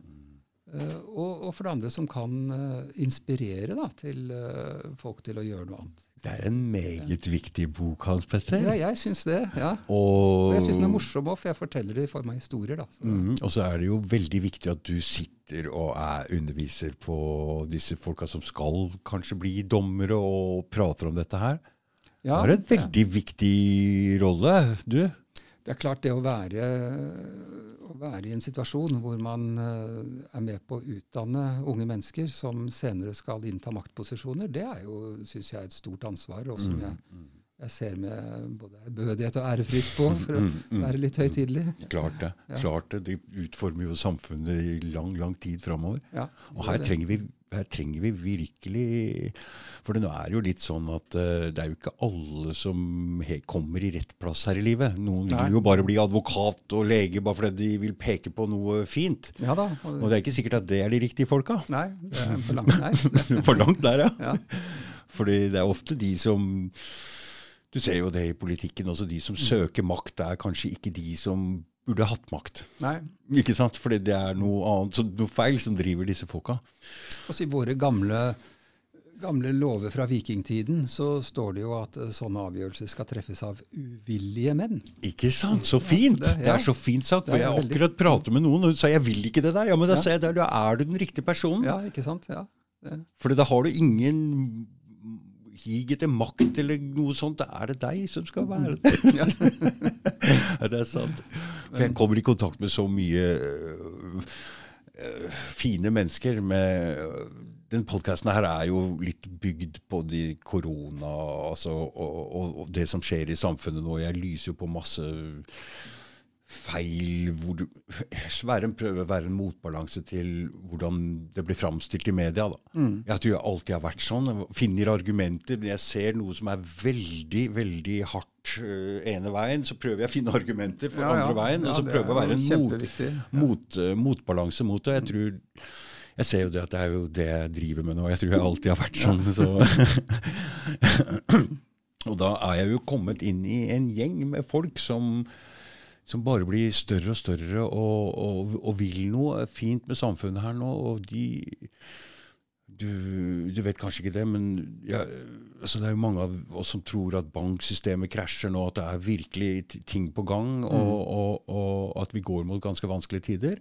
Uh, og, og for det andre som kan uh, inspirere da, til uh, folk til å gjøre noe annet. Det er en meget viktig bok, Hans Petter. Ja, jeg syns det. ja. Og, Og jeg syns den er morsom òg, for jeg forteller det i form av historier. da. Mm, og så er det jo veldig viktig at du sitter og er underviser på disse folka som skal kanskje bli dommere, og prater om dette her. Du ja, har en veldig viktig rolle, du. Det er klart det å være, å være i en situasjon hvor man eh, er med på å utdanne unge mennesker som senere skal innta maktposisjoner, det er jo, syns jeg, et stort ansvar, og som jeg, jeg ser med både ærbødighet og ærefrykt på, for å være litt høytidelig. Klart det. Ja. Klart det. Det utformer jo samfunnet i lang, lang tid framover. Ja, Og her trenger vi, her trenger vi virkelig For det nå er jo litt sånn at uh, det er jo ikke alle som kommer i rett plass her i livet. Noen Nei. vil jo bare bli advokat og lege bare fordi de vil peke på noe fint. Ja da. Og Og, det er ikke sikkert at det er de riktige folka. nei, det er for *laughs* langt. der. For langt der, ja. ja. Fordi det er ofte de som Du ser jo det i politikken også. De som søker makt, er kanskje ikke de som burde hatt makt. nei. Ikke sant? Fordi det er noe annet, så noe feil som driver disse folka. Også I våre gamle, gamle lover fra vikingtiden så står det jo at eh, sånne avgjørelser skal treffes av uvillige menn. Ikke sant? Så fint! det- Det ja. er så fint sagt. For jeg veldig- akkurat pratet med noen, og hun sa jeg vil ikke det der. Ja, men da Ja. sa jeg da er du den riktige personen. Ja, ikke sant? Ja. Det, Fordi da har du ingen hig etter makt eller noe sånt. Da er det deg som skal være det. ja. *laughs* Ja, det er sant. For jeg kommer i kontakt med så mye øh, øh, fine mennesker med øh, den podkasten her er jo litt bygd på de korona altså, og, og, og det som skjer i samfunnet nå. Jeg lyser jo på masse feil hvor du, Sverre prøver å være en motbalanse til hvordan det blir framstilt i media. Da. Mm. Jeg tror jeg alltid har vært sånn. Finner argumenter, men jeg ser noe som er veldig veldig hardt øh, ene veien, så prøver jeg å finne argumenter for Ja, ja. andre veien. Ja, og så prøver jeg å være en mot, mot, uh, motbalanse mot det. Jeg tror jeg ser jo det at det er jo det jeg driver med nå. Jeg tror jeg alltid har vært sånn. Så. *clears throat* og da er jeg jo kommet inn i en gjeng med folk som som bare blir større og større og, og, og vil noe fint med samfunnet her nå. Og de Du, du vet kanskje ikke det, men ja, altså det er jo mange av oss som tror at banksystemet krasjer nå, at det er virkelig ting på gang, og, og, og at vi går mot ganske vanskelige tider.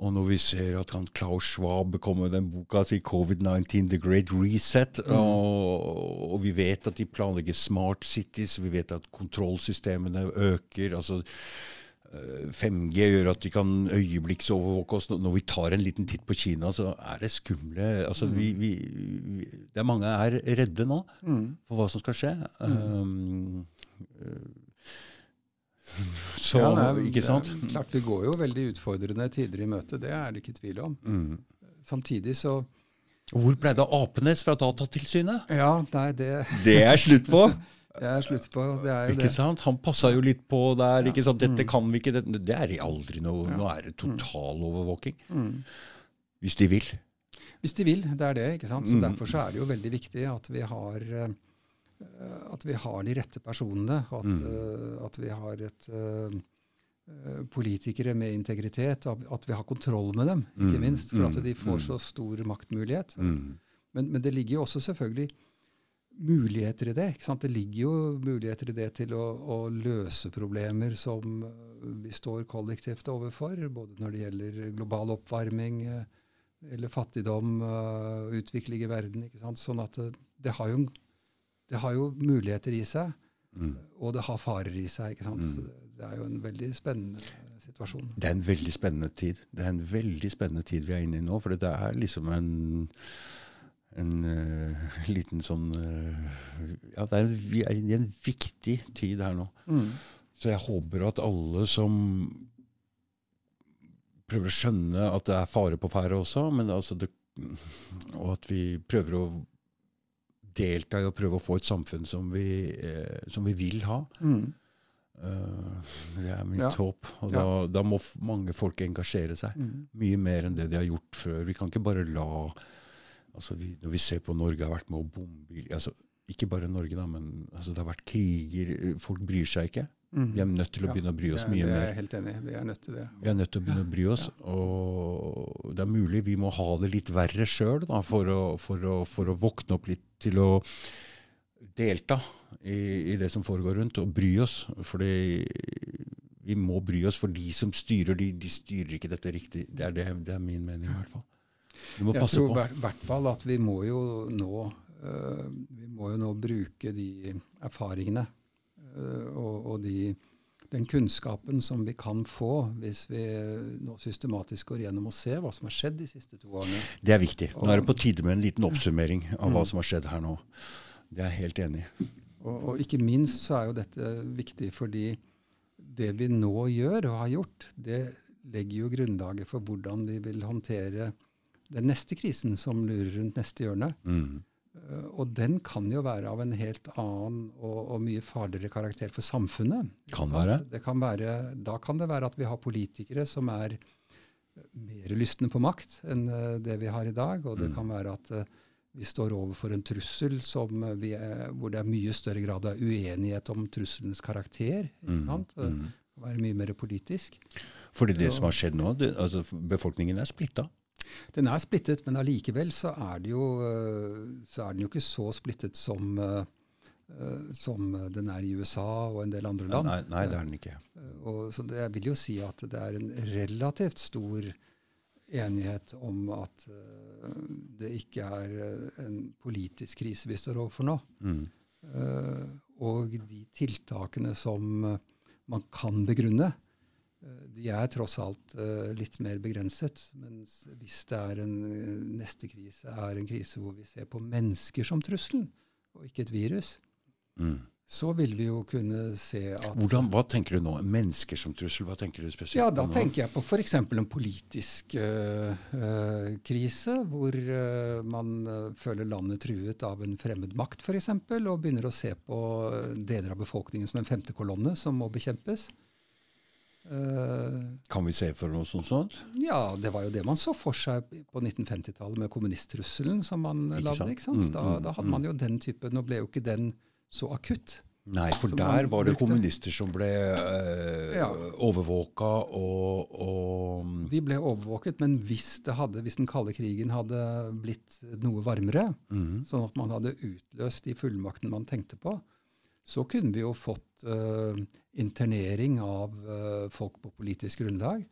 Og når vi ser at han Klaus Schwab kommer med den boka til covid-19, The Great Reset, mm. og, og, vi vet at de planlegger smart cities, vi vet at kontrollsystemene øker altså 5G eh, gjør at de kan øyeblikksovervåke oss. Når vi tar en liten titt på Kina, så er det skumle altså, mm. vi, vi, vi, det er Mange er redde nå mm. for hva som skal skje. Mm. Um, *laughs* så, ja, nei, ikke sant? Det klart Vi går jo veldig utfordrende tider i møte, det er det ikke tvil om. Mm. Samtidig så Hvor ble det av Apenes fra Datatilsynet? Ja, nei, det *laughs* Det er slutt på! *laughs* det er slutt på. Det er jo ikke det. Sant? Han passa jo litt på der. ikke sant? Dette mm. kan vi ikke. Det, det er aldri noe. Ja. Nå er det totalovervåking. Mm. Hvis de vil. Hvis de vil, det er det. ikke sant? Så mm. Derfor så er det jo veldig viktig at vi har Eh, at vi har de rette personene. At, mm. uh, at vi har et uh, politikere med integritet. Og at vi har kontroll med dem, ikke mm. minst. For at mm. de får mm. så stor maktmulighet. Mm. Men, men, det ligger jo også selvfølgelig muligheter i det. ikke sant? Det ligger jo muligheter i det til å, å løse problemer som vi står kollektivt overfor, både når det gjelder global oppvarming eller fattigdom, utvikling i verden. ikke sant? Sånn at det, det har jo en det har jo muligheter i seg, mm. og det har farer i seg. ikke sant? Mm. Det er jo en veldig spennende situasjon. Det er en veldig spennende tid. Det er en veldig spennende tid vi er inne i nå. For det er liksom en, en uh, *laughs* liten sånn uh, Ja, er, vi er inne i en viktig tid her nå. Mm. Så jeg håper at alle som prøver å skjønne at det er fare på ferde også, men altså det, og at vi prøver å delta i å prøve å få et samfunn som vi, eh, som vi vil ha. Mm. Uh, det er mitt ja. håp. Og ja. da, da, må mange folk engasjere seg. Mm. Mye mer enn det de har gjort før. Vi kan ikke bare la altså vi, Når vi ser på Norge har vært med å bombe altså, Ikke bare Norge, da, men altså, det har vært kriger. Folk bryr seg ikke. Mm. Vi er nødt til å begynne å bry oss mye mer. Det er jeg helt enig. Vi er nødt til det. Vi er nødt til å begynne å bry oss. Og det er mulig vi må ha det litt verre sjøl for, for, for, å våkne opp litt til å delta i, i, det som foregår rundt, og bry oss. Fordi vi må bry oss, for de som styrer, de, de styrer ikke dette riktig. Det er, det, det er, min mening i hvert fall. Vi må passe på. Jeg tror i hvert fall at vi må jo nå, uh, vi må jo nå bruke de erfaringene og, og de, den kunnskapen som vi kan få hvis vi nå systematisk går gjennom og ser hva som har skjedd de siste to årene. Det er viktig. Nå er det på tide med en liten oppsummering av hva mm. som har skjedd her nå. Det er jeg helt enig i. Og, og, ikke minst så er jo dette viktig fordi det vi nå gjør og har gjort, det legger jo grunnlaget for hvordan vi vil håndtere den neste krisen som lurer rundt neste hjørne. Mm. Eh, og den kan jo være av en helt annen og, og mye farligere karakter for samfunnet. Kan være. Kan være. Da kan det være at vi har politikere som er mer lystne på makt enn eh, det vi har i dag. Og det mm. kan være at vi står overfor en trussel er, hvor det er mye større grad av uenighet om trusselens karakter. Mm. Mm. kan være mye mer politisk. Fordi det som har skjedd nå, det, altså befolkningen er splitta? Den er splittet, men allikevel så er, jo, eh, så er den jo ikke så splittet som, uh, som den er i USA og en del andre land. Nei, nei det er den ikke. Og, så det, jeg vil jo si at det er en relativt stor enighet om at det ikke er en politisk krise vi står overfor nå. Mm. Og de tiltakene som man kan begrunne, Eh, de er tross alt uh, litt mer begrenset. Mens hvis det er en uh, neste krise er en krise hvor vi ser på mennesker som trusselen, og ikke et virus, mm. så vil vi jo kunne se at Hvordan, Hva tenker du nå? Mennesker som trussel? Hva tenker du spesielt ja, Da nå? tenker jeg på f.eks. en politisk uh, krise, hvor man føler landet truet av en fremmed makt f.eks., og begynner å se på deler av befolkningen som en femte kolonne som må bekjempes. Uh, kan vi se for oss noe sånt? Ja, det var jo det man så for seg på 1950-tallet med kommunisttrusselen som man ikke lagde. ikke sant? Mm, da, mm, da, hadde mm. man jo den type Nå ble jo ikke den så akutt. Nei, for der var det kommunister som ble øh, ja. overvåka og, og, De ble overvåket, men hvis, hadde, hvis den kalde krigen hadde blitt noe varmere, mm. sånn at man hadde utløst de fullmaktene man tenkte på, så kunne vi jo fått uh, internering av uh, folk på politisk grunnlag.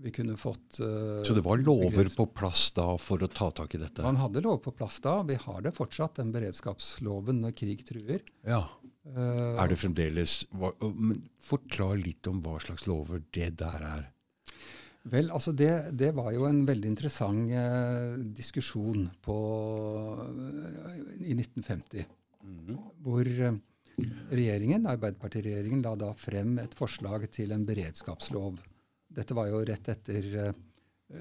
Vi kunne fått uh, Så det var lover på plass da for å ta tak i dette? Man hadde lover på plass da. Vi har det fortsatt, den beredskapsloven når krig truer. Ja. Er det fremdeles hva, men Forklar litt om hva slags lover det der er. Vel, altså det, det var jo en veldig interessant uh, diskusjon på, i 1950. Mm. Hvor regjeringen, Arbeiderpartiregjeringen la da frem et forslag til en beredskapslov. Dette var jo rett etter uh,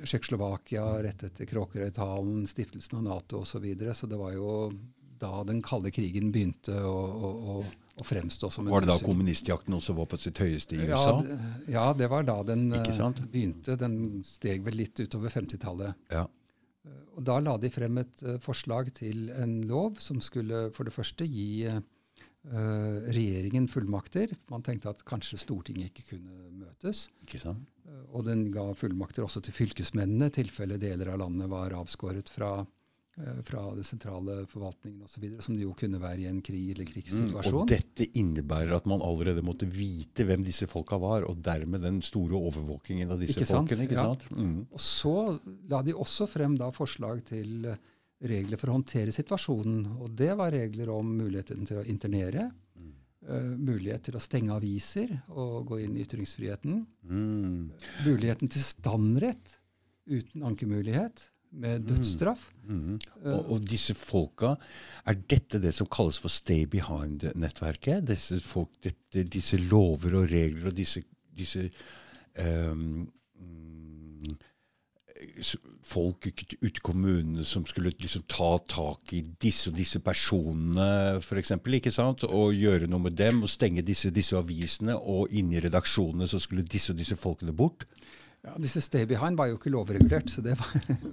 Tsjekkoslovakia, rett etter Kråkerøytalen, stiftelsen av Nato osv. Så, videre, så det var jo da den kalde krigen begynte å, å, å fremstå som en Var det da kommunistjakten også var på sitt høyeste i USA? Ja, ja det var da den uh, begynte. Den steg vel litt utover 50-tallet. Ja. Og Da la de frem et uh, forslag til en lov som skulle for det første gi Uh, regjeringen fullmakter. Man tenkte at kanskje Stortinget ikke kunne møtes. Ikke sant? Uh, og den ga fullmakter også til fylkesmennene, i tilfelle deler av landet var avskåret fra, uh, fra det sentrale forvaltningen osv., som det jo kunne være i en krig eller krigssituasjon. Mm, og dette innebærer at man allerede måtte vite hvem disse folka var, og dermed den store overvåkingen av disse ikke folkene. ikke ja. sant? Mm. Og så la de også frem da forslag til regler for å håndtere situasjonen. Og det var regler om muligheten til å internere, mm. uh, mulighet til å stenge aviser og gå inn i ytringsfriheten, mm. muligheten til standrett uten ankemulighet, med dødsstraff. Mm. Og, og, disse folka, er dette det som kalles for stay behind-nettverket? Disse, disse lover og regler og disse, disse um, folk ute i kommunene som skulle liksom ta tak i disse og disse personene, f.eks., ikke sant? og gjøre noe med dem, og stenge disse, disse avisene, og inni redaksjonene så skulle disse og disse folkene bort. Ja, Disse Stay Behind var jo ikke lovregulert, så det var,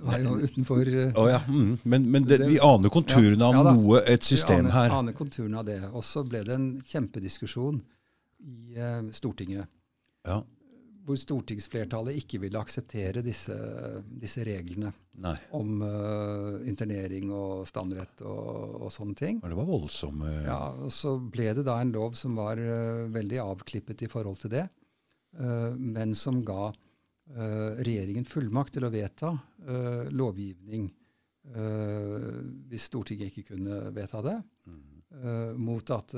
var jo utenfor uh, oh, ja. mm. Men, men det, vi aner konturene ja, av noe, et system vi aner, her. Vi aner konturene av det. Og så ble det en kjempediskusjon i uh, Stortinget. Ja hvor stortingsflertallet ikke ville akseptere disse, disse reglene Nei. om uh, internering og standrett og, og, sånne ting. Men det var voldsomme Ja, og Så ble det da en lov som var uh, veldig avklippet i forhold til det, uh, men som ga regjeringen fullmakt til å vedta lovgivning hvis Stortinget ikke kunne vedta det, mm. mot at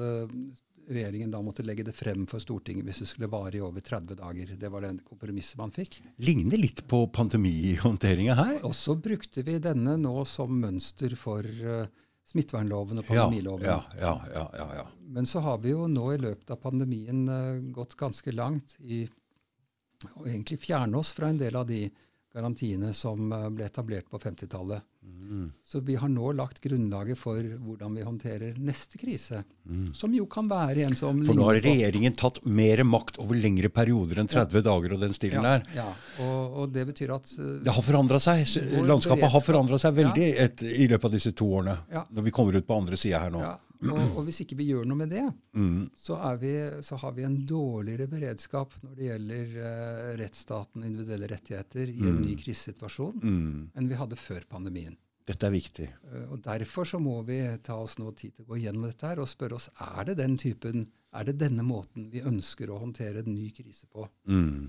regjeringen da måtte legge det frem for Stortinget hvis det skulle vare i over 30 dager. Det var den kompromisset man fikk. Ligner litt på pandemihåndteringa her. Og så brukte vi denne nå som mønster for uh, smittevernloven og pandemiloven. Ja, ja, ja, ja, ja, Men så har vi jo nå i løpet av pandemien uh, gått ganske langt i å egentlig fjerne oss fra en del av de garantiene som uh, ble etablert på 50-tallet. Mm. Så vi har nå lagt grunnlaget for hvordan vi håndterer neste krise. Mm. Som jo kan være en som For nå har regjeringen tatt mer makt over lengre perioder enn 30 ja. dager og den stilen ja, der. Ja, og, og, det betyr at uh, Det har forandra seg. Landskapet har forandra seg veldig ja. et, i løpet av disse to årene. Når vi kommer ut på andre sida her nå. Og, og, hvis ikke vi gjør noe med det, mm. så, vi, så, har vi en dårligere beredskap når det gjelder uh, rettsstaten individuelle rettigheter i en mm. ny krisesituasjon mm. enn vi hadde før pandemien. Dette er viktig. Uh, og Derfor så må vi ta oss noe tid til å gå gjennom dette her og spørre oss er det den typen, er det denne måten vi ønsker å håndtere en ny krise på. Mm.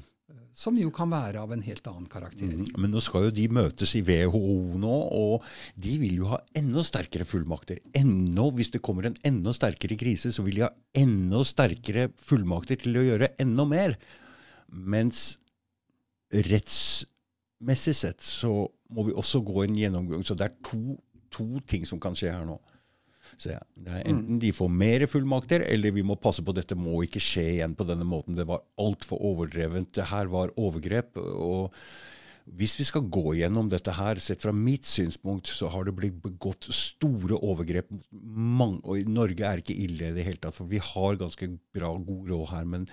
Som jo kan være av en helt annen karakter. Mm, men nå skal jo de møtes i WHO nå, og de vil jo ha enda sterkere fullmakter. Enda, hvis det kommer en enda sterkere krise, så vil de ha enda sterkere fullmakter til å gjøre enda mer. Mens rettsmessig sett så må vi også gå en gjennomgang. Så det er to, to ting som kan skje her nå. Så ja, er Enten mm. de får mer fullmakter, eller vi må passe på dette må ikke skje igjen på denne måten. Det var altfor overdrevent. Det her var overgrep. og hvis vi skal gå gjennom dette her, sett fra mitt synspunkt, så har det blitt begått store overgrep mot mange. Og Norge er ikke ille i det hele tatt, for vi har ganske bra, god råd her. Men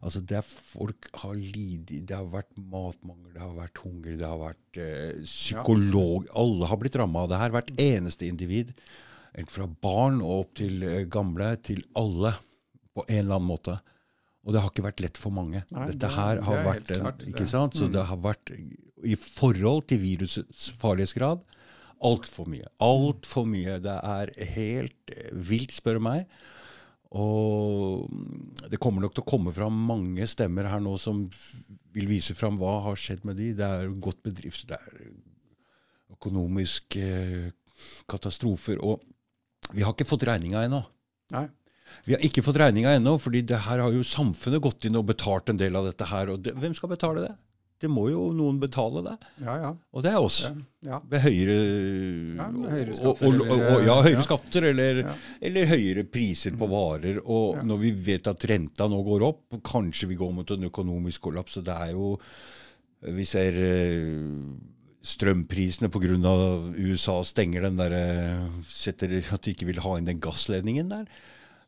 altså, det er folk har lidd Det har vært matmangel, det har vært hunger, det har vært eh, psykolog Alle har blitt ramma av det her. Hvert eneste individ fra barn og opp til eh, gamle, til alle, på en eller annen måte. Og det har ikke vært lett for mange. Nei, Dette her har vært en, ikke sant? Så mm. det har vært, i forhold til virusets farlighetsgrad, altfor mye. Altfor mye. Det er helt eh, vilt, spør du meg. Og det kommer nok til å komme fram mange stemmer her nå som vil vise fram hva har skjedd med de. Det er godt bedrift, det er økonomiske katastrofer. Og vi har ikke fått regninga ennå. Nei. Vi har ikke fått regninga ennå, fordi det her har jo samfunnet gått inn og betalt en del av dette her. Og det, hvem skal betale det? Det må jo noen betale det. Ja, ja. Og det er oss. Ja. Ved høyere, Ja, høyere skatter, og, og, og, og, ja, høyere skatter eller, eller høyere priser på varer. Og når vi vet at renta nå går opp, kanskje vi går mot en økonomisk kollaps, og det er jo Vi ser eh, strømprisene pga. USA stenger den der, setter At de ikke vil ha inn den gassledningen der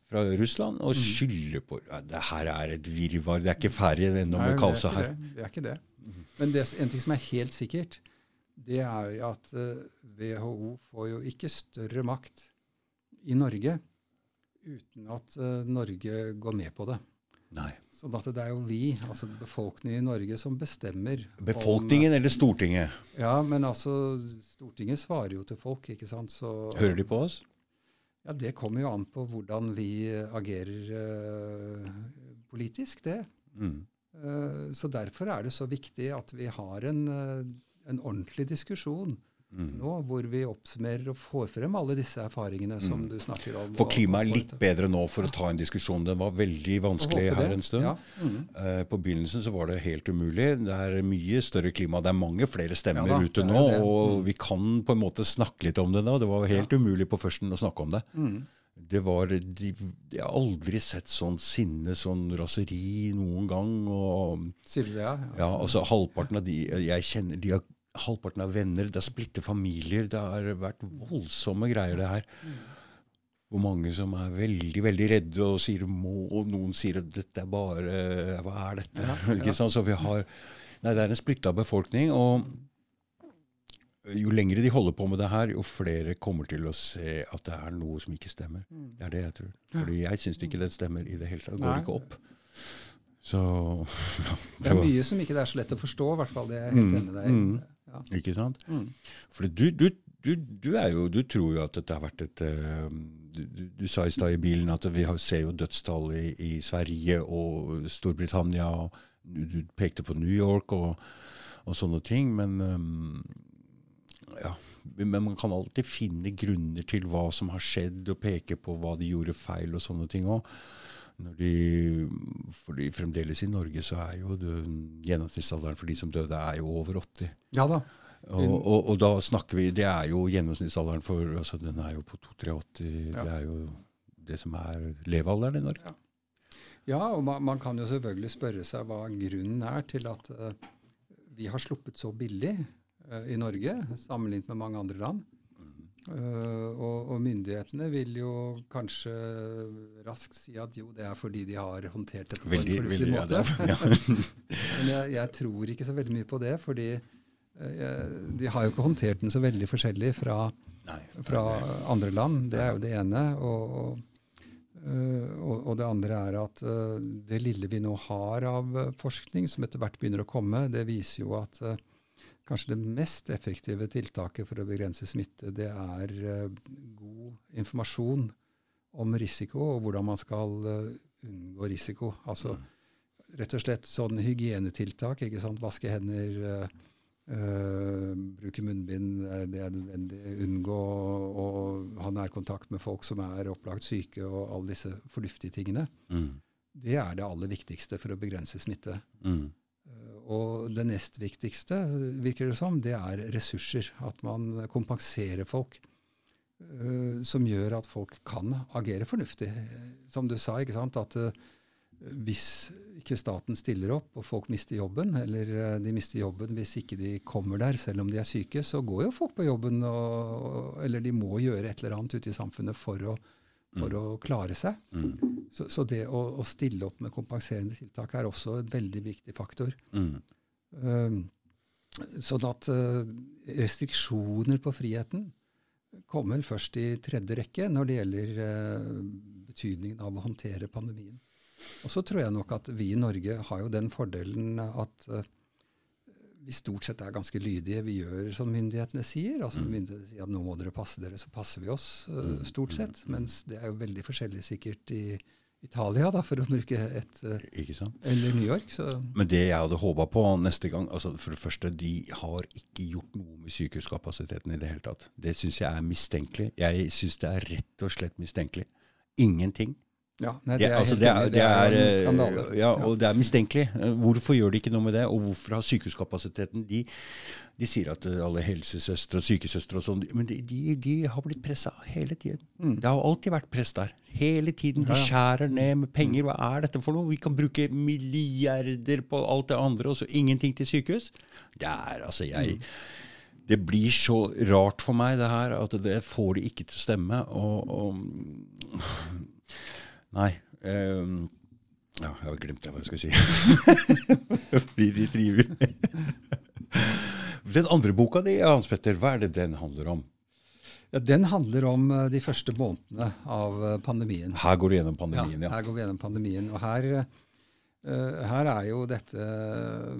fra Russland, Mm. og skylder på ja, Det her er et virvar. Det er ikke ferdig ennå med kaoset her. Det. det er ikke det. Men det, en ting som er helt sikkert, det er at eh, WHO får jo ikke større makt i Norge uten at eh, Norge går med på det. Nei. Sånn at det er jo vi, altså befolkningen i Norge, som bestemmer. om- Befolkningen eller Stortinget? ja, men altså Stortinget svarer jo til folk, ikke sant. Så, Hører de på oss? Ja, Det kommer jo an på hvordan vi agerer uh, politisk, det. Mm. Uh, Så derfor er det så viktig at vi har en, uh, en ordentlig diskusjon Mm. nå, hvor vi oppsummerer og får frem alle disse erfaringene som du snakker om. For klimaet er litt bedre nå for å ta en diskusjon. Den var veldig vanskelig her en stund. Ja. Mm. Uh, På begynnelsen så var det helt umulig. Det er mye større klima. Det er mange flere stemmer Ja da, ute nå, det. og vi kan på en måte snakke litt om det nå. Det var helt umulig på førsten å snakke om det. Mm. Det var, de, Jeg har aldri sett sånn sinne, sånn raseri noen gang. og Silvia, ja? Ja, altså Halvparten av de jeg kjenner, de har halvparten av venner. Det har splitte familier. Det har vært voldsomme greier, det her. Hvor mange som er veldig veldig redde og sier må, og noen sier at dette er bare Hva er dette? Ja, *laughs* ja. Så vi har Nei, det er en splitta befolkning. og jo lengre de holder på med det her, jo flere kommer til å se at det er noe som ikke stemmer. Mm. Det er det jeg tror. Fordi jeg syns ikke det stemmer i det hele tatt. Det går ikke opp. Så ja, *laughs* Det er mye som ikke det er så lett å forstå, i hvert fall. Det er jeg helt Mm, enig med deg i. Ja. Ikke sant? Mm. For du, du, du, du, er jo, du tror jo at dette har vært et eh, Du, sa i stad i bilen at vi har, ser jo dødstall i, i Sverige og Storbritannia. og Du, du pekte på New York og, og sånne ting. Men um, ja, men man kan alltid finne grunner til hva som har skjedd, og peke på hva de gjorde feil og sånne ting òg. Fordi fremdeles i Norge så er jo gjennomsnittsalderen for de som døde, er jo over 80. Ja da. Og, og, og da snakker vi Det er jo gjennomsnittsalderen for altså Den er jo på 2-83. Ja. Det er jo det som er levealderen i Norge. Ja, og man, man kan jo selvfølgelig spørre seg hva grunnen er til at uh, vi har sluppet så billig uh, i Norge sammenlignet med mange andre land. Eh, og, og myndighetene vil jo kanskje raskt si at jo, det er fordi de har håndtert dette på en fornuftig måte. ja. *laughs* Men jeg, jeg tror ikke så veldig mye på det, fordi uh, de har jo ikke håndtert den så veldig forskjellig fra Nei, fra nei, andre land. Det er jo det ene. Og, og, uh, og, det andre er at det lille vi nå har av forskning, som etter hvert begynner å komme, det viser jo at kanskje det mest effektive tiltaket for å begrense smitte, det er øh, god informasjon om risiko og hvordan man skal øh, unngå risiko. Altså rett og slett sånn hygienetiltak. ikke sant? Vaske hender. øh, bruke munnbind er det er nødvendig. Unngå å ha nærkontakt med folk som er opplagt syke, og alle disse fornuftige tingene. Mm, Det er det aller viktigste for å begrense smitte. mm, og det nest viktigste, virker det som, det er ressurser. At man kompenserer folk. uh, som gjør at folk kan agere fornuftig. Som du sa, ikke sant, at uh, hvis ikke staten stiller opp, og folk mister jobben, eller uh, de mister jobben hvis ikke de kommer der selv om de er syke, så går jo folk på jobben, og, og- eller de må gjøre et eller annet ute i samfunnet for å, for å klare seg. mm, Så, så det å, å stille opp med kompenserende tiltak er også en veldig viktig faktor. mm, Um, sånn at uh, restriksjoner på friheten kommer først i tredje rekke når det gjelder uh, betydningen av å håndtere pandemien. Og så tror jeg nok at vi i Norge har jo den fordelen at eh, vi stort sett er ganske lydige. Vi gjør som myndighetene sier. altså Mm. Myndighetene sier at nå må dere passe dere, så passer vi oss uh, stort sett. Mens det er jo veldig forskjellig sikkert i Italia, da, for å bruke et sant? Eller New York. Så Men det jeg hadde håpa på neste gang altså For det første, de har ikke gjort noe med sykehuskapasiteten i det hele tatt. Det syns jeg er mistenkelig. Jeg syns det er rett og slett mistenkelig. Ingenting. Ja, nei, Det, er er altså, det, er, det, er, en eh, skandale. ja, og det er mistenkelig. Eh, Hvorfor gjør de ikke noe med det? Og hvorfor har sykehuskapasiteten De, de sier at eh, alle helsesøstre og sykesøstre og sånn, men de, de, de har blitt pressa hele tiden. Det har alltid vært press der. Hele tiden. De Mm. Ja, ja. skjærer ned med penger. Hva er dette for noe? Vi kan bruke milliarder på alt det andre, og så ingenting til sykehus. Det er altså jeg Mm. det blir så rart for meg, det her, at det får de ikke til å stemme. Og, og Nei. Um, ja, jeg har glemt hva jeg skulle si. blir litt trivelig. den andre boka di, Hans Petter, hva er det den handler om? Ja, den handler om eh, de første månedene av eh, pandemien. Her går du gjennom pandemien, ja. Her går vi gjennom pandemien. Og her, eh, her er jo dette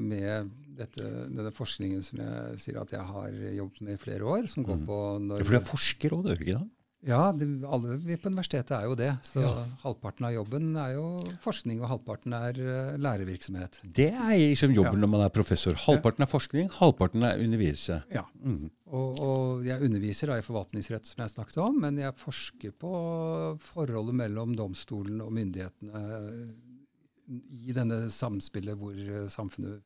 med dette, denne forskningen som jeg sier at jeg har jobbet med i flere år, som går på når ja, For du er forsker òg, er du ikke det? Ja, det, alle på universitetet er jo det. Så Ja. halvparten av jobben er jo forskning, og halvparten er uh, lærevirksomhet. Det er liksom jobben Ja. når man er professor. Halvparten er forskning, halvparten er underviselse. Ja. Mm. Og, og jeg underviser da i forvaltningsrett, som jeg snakket om, men jeg forsker på forholdet mellom domstolen og myndighetene i denne samspillet hvor eh, samfunnet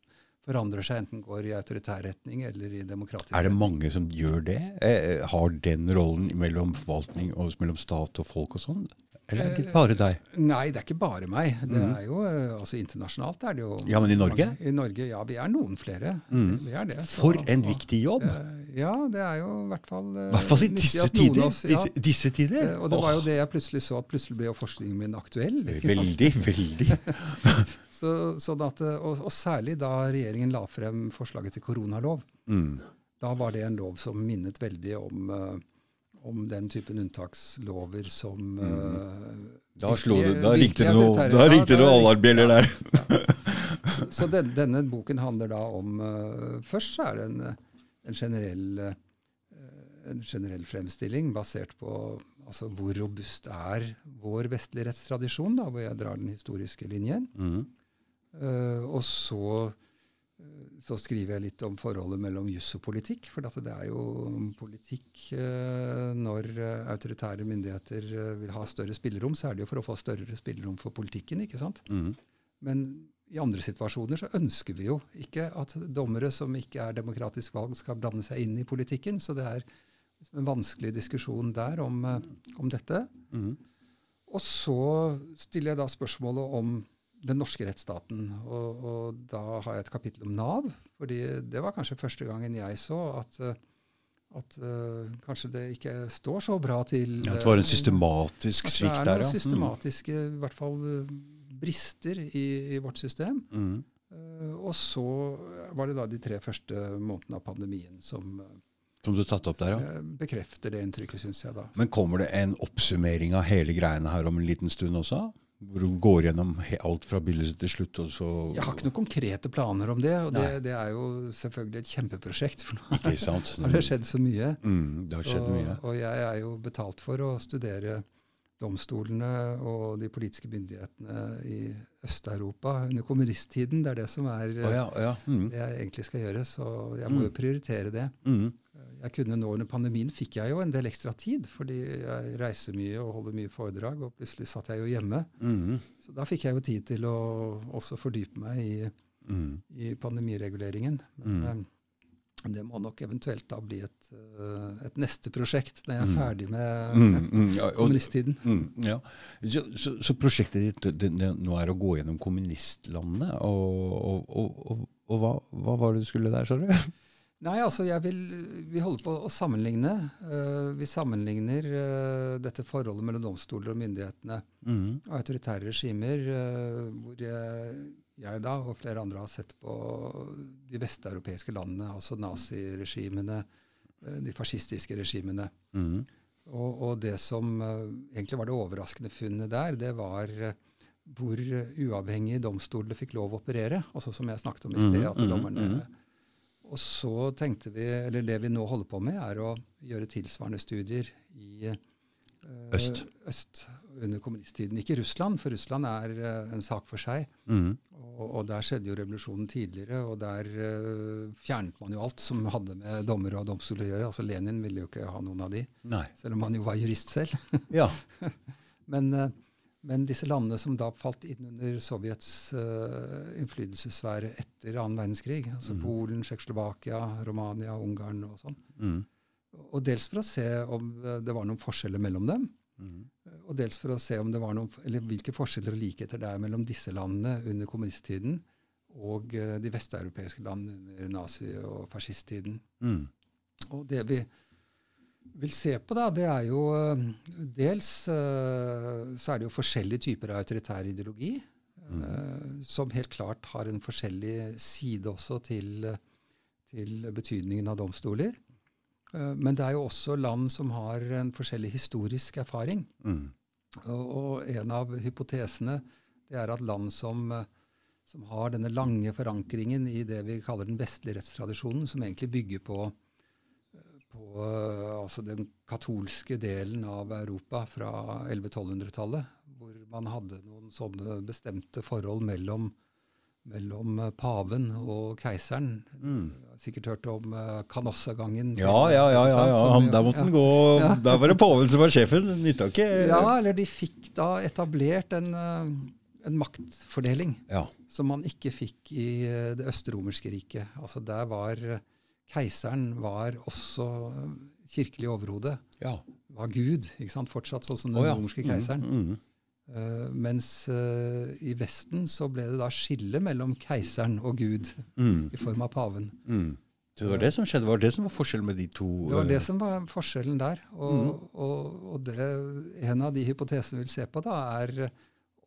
forandrer seg, enten går i autoritær retning eller i demokratisk retning. Er det mange som gjør det? Eh, har den rollen mellom forvaltning og mellom stat og folk og sånn? Eller er det bare deg? Nei, det er ikke bare meg. Det er jo, eh, altså Internasjonalt er det jo. Ja, men i Norge? mange. I Norge, Ja, vi er noen flere. Mm. Vi er det. så- For en viktig jobb! Eh, Ja, det er jo i hvert fall eh, I hvert fall i disse tider. oss- ja, Disse, disse tider. Eh, Og det var jo det jeg plutselig så, at plutselig ble jo forskningen min aktuell. Veldig, veldig. *laughs* Så, sånn at, eh, og, og særlig da regjeringen la frem forslaget til koronalov. Mm. Da var det en lov som minnet veldig om, eh, om den typen unntakslover som eh, Da, slo du, da ringte det noe, Ja, alarmbjeller ja. der. *laughs* Så den, denne boken handler da om uh, Først så er det en, eh, en, generell, uh, en generell fremstilling basert på altså, hvor robust er vår vestlige rettstradisjon, da, hvor jeg drar den historiske linjen. Mm. Og så, så skriver jeg litt om forholdet mellom juss og politikk. For det er jo politikk eh, Når eh, autoritære myndigheter eh, vil ha større spillerom, så er det jo for å få større spillerom for politikken. ikke sant? Mm. Men i andre situasjoner så ønsker vi jo ikke at dommere som ikke er demokratisk valgt, skal blande seg inn i politikken. Så det er liksom en vanskelig diskusjon der om, eh, om dette. Mm. Og så stiller jeg da spørsmålet om den norske rettsstaten. Og, og da har jeg et kapittel om Nav. fordi det var kanskje første gangen jeg så at, eh, at uh, kanskje det ikke står så bra til. Ja, det var en systematisk svikt at ja. Det er noen systematiske systematiske i hvert fall eh, brister i, i vårt system. Mm. Uh, og så var det da de tre første månedene av pandemien som eh, Som du tatt opp der, ja. eh, bekrefter det inntrykket, syns jeg da. Men kommer det en oppsummering av hele greiene her om en liten stund også? Hvor du går gjennom alt fra begynnelse til slutt, og så Jeg har ikke noen konkrete planer om det, og det, det er jo selvfølgelig et kjempeprosjekt. For nå Ikke sant? *laughs* har det skjedd så mye. Mm, det har skjedd og, mye. og jeg er jo betalt for å studere domstolene og de politiske myndighetene i Øst-Europa under kommunisttiden. Det er det som er oh, ja, ja. Mm, det jeg egentlig skal gjøre, så jeg må jo prioritere det. mm. Jeg kunne nå Under pandemien fikk jeg jo en del ekstra tid, fordi jeg reiser mye og holder mye foredrag, og plutselig satt jeg jo hjemme. Mm, Så da fikk jeg jo tid til å også fordype meg i, mm. i pandemireguleringen. Men Mm. det må nok eventuelt da bli et, eh, et neste prosjekt når jeg er Mm. ferdig med Mm, ja, kommunisttiden. mm, ja. så, så, så prosjektet ditt det, det, nå er å gå gjennom kommunistlandet, og, og, og, og, og hva, hva var det du skulle der, sa du? Nei, altså jeg vil, Vi holder på å sammenligne. Uh, vi sammenligner uh, dette forholdet mellom domstoler og myndighetene. Mm, autoritære regimer, uh, hvor jeg, jeg da og flere andre har sett på de vesteuropeiske landene, altså naziregimene, de fascistiske regimene. mm, Og, og det som egentlig var det overraskende funnet der, det var hvor uavhengig domstolene fikk lov å operere. Altså Som jeg snakket om i sted, Mhm, at dommerne mhm. Og så tenkte vi, eller det vi nå holder på med, er å gjøre tilsvarende studier i uh, Øst. øst under kommunisttiden. Ikke Russland, for Russland er uh, en sak for seg. Mm. Og, og der skjedde jo revolusjonen tidligere, og der uh, fjernet man jo alt som hadde med dommere og domstoler å gjøre. Altså Lenin ville jo ikke ha noen av de, Nei. selv om han jo var jurist selv. Ja. *laughs* Men, men disse landene som da falt inn under Sovjets uh, innflytelsessfære etter annen verdenskrig, altså mm. Polen, Tsjekkoslovakia, Romania, Ungarn og sånn, mm. og dels for å se om eh, det var noen forskjeller mellom dem, mm. og dels for å se om det var noen, eller hvilke forskjeller og likheter det er mellom disse landene under kommunisttiden og uh, de vesteuropeiske landene under nazi- og fascisttiden. Mhm. Og det vi vil se på, da, det er jo eh, Dels eh, så er det jo forskjellige typer av autoritær ideologi, Mm. som helt klart har en forskjellig side også til, eh, til betydningen av domstoler. Eh, men det er jo også land som har en forskjellig historisk erfaring. Mm. Og, og en av hypotesene det er at land som, eh, som har denne lange forankringen i det vi kaller den vestlige rettstradisjonen, som egentlig bygger på, eh, på eh, altså den katolske delen av Europa fra 1100-1200-tallet, hvor man hadde noen sånne bestemte forhold mellom, mellom eh, paven og keiseren. Mm. Sikkert hørt om uh, Canossa-gangen. Ja, ja, ja. ja, ja. Som, der måtte den gå Der var det paven som var sjefen. Nytta ikke Ja, eller de fikk da etablert en, eh, en maktfordeling Ja. som man ikke fikk i eh, det østromerske riket. Altså der var eh, keiseren var også eh, kirkelig overhode. ja. Var Gud, ikke sant? fortsatt sånn som den oh, ja. romerske keiseren. Mm, mm. Uh, mens uh, i Vesten så ble det da skille mellom keiseren og Gud mm. i form av paven. mhm. Så det var det som skjedde? Var det det som var forskjellen med de to? Det var eh, det som var forskjellen der. Og, Mhm. og, og det, en av de hypotesene vi vil se på, da, er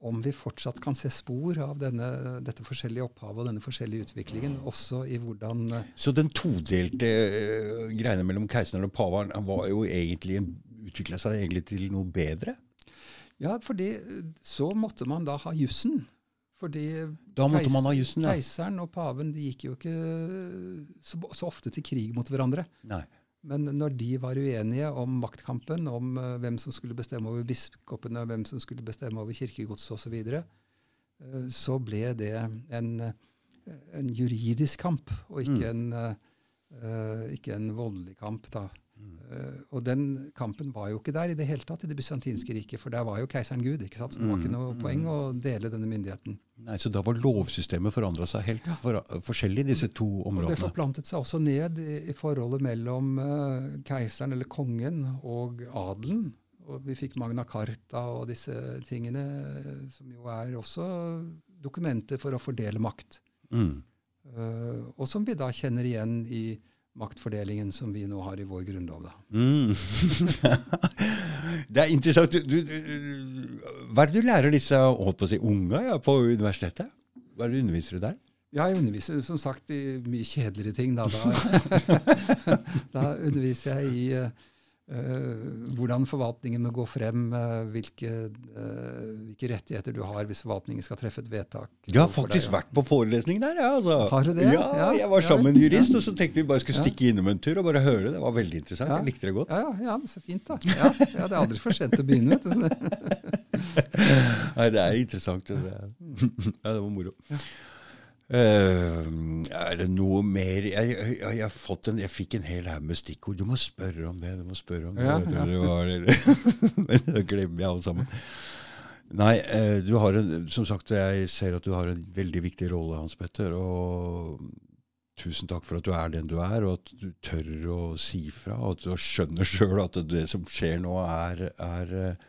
om vi fortsatt kan se spor av denne, dette forskjellige opphavet og denne forskjellige utviklingen, også i hvordan eh, Så den todelte uh, greiene mellom keiseren og paven var jo egentlig utvikla seg egentlig til noe bedre? Ja, fordi eh, så måtte man da ha jussen. Fordi keiseren og paven de gikk jo ikke så, så ofte til krig mot hverandre. Nei. Men når de var uenige om maktkampen, om eh, hvem som skulle bestemme over biskopene, hvem som skulle bestemme over kirkegodset osv., så, videre, eh, så ble det en, eh, en juridisk kamp, og ikke, Mm. en, ikke en voldelig kamp. da. Mm. Eh, og den kampen var jo ikke der i det hele tatt i det bysantinske riket, for der var jo keiseren Gud. ikke sant? Så det var ikke Mm, noe poeng å dele denne myndigheten. Nei, Så da var lovsystemet forandra seg helt for, forskjellig, disse to områdene? Og det forplantet seg også ned i, i forholdet mellom uh, keiseren eller kongen og adelen. Og vi fikk Magna Carta og disse tingene, eh, som jo er også dokumenter for å fordele makt. Mm. Uh, og som vi da kjenner igjen i maktfordelingen som vi nå har i vår grunnlov. da. Mm. *laughs* det er interessant. Du, du, hva er det du lærer disse holdt på å si, unga ja, på universitetet? Hva er det du underviser du der? Ja, jeg underviser som sagt i mye kjedeligere ting. Da, da, *laughs* da underviser jeg i eh, hvordan forvaltningen må gå frem, eh, hvilke, eh, hvilke rettigheter du har hvis forvaltningen skal treffe et vedtak. Jeg har faktisk deg, ja. vært på forelesning der. Ja, altså. Har du det? Ja, Ja, jeg var ja sammen med en jurist, Ja. og så tenkte vi bare skulle Ja. stikke innom en tur og bare høre. Det var veldig interessant. Ja. Jeg likte det godt. Ja, ja, ja, så fint, da. Ja, ja, det er aldri for sent å begynne. vet du. *laughs* Nei, det er interessant. Det, ja, *laughs* det var moro. Eh, er det noe mer Jeg, jeg, jeg, har fått en, jeg fikk en hel haug med stikkord. Du må spørre om det. du må spørre om det. Ja, ja. det var, *laughs* Men da glemmer jeg alle sammen. Nei, uh, du har en, som sagt, jeg ser at du har en veldig viktig rolle, Hans Petter. Og tusen takk for at du er den du er, og at du tør å si fra. Og at du skjønner sjøl at det som skjer nå, er, er eh,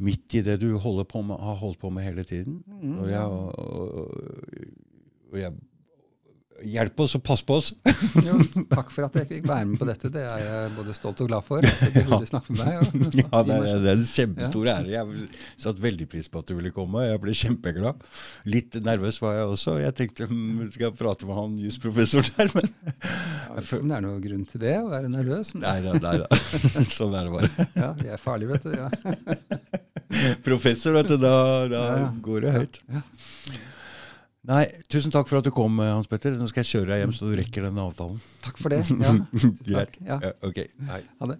midt i det du på med, har holdt på med hele tiden. Mm, Og, jeg, og, og jeg Hjelp oss og pass på oss. *laughs* Jo, takk for at jeg fikk være med på dette. Det er jeg både stolt og glad for. At du ville snakke med meg. Og, *laughs* Ja, det, er, det er en kjempestor ære. Jeg satte veldig pris på at du ville komme. Jeg ble kjempeglad. Litt nervøs var jeg også. Jeg tenkte vi skal jeg prate med han jusprofessoren der, men Jeg vet ikke om det er noen grunn til det, å være nervøs. Men nei da. *laughs* Sånn er det bare. ja, jeg er farlig, vet du. Ja. Professor, vet du, da, da Ja, ja. går det høyt. Ja. Nei, tusen takk for at du kom, Hans Petter. Nå skal jeg kjøre deg hjem så du rekker denne avtalen. Takk for det. *laughs* Ja. Greit. Ja. Ja, ok. Hei. Ha det.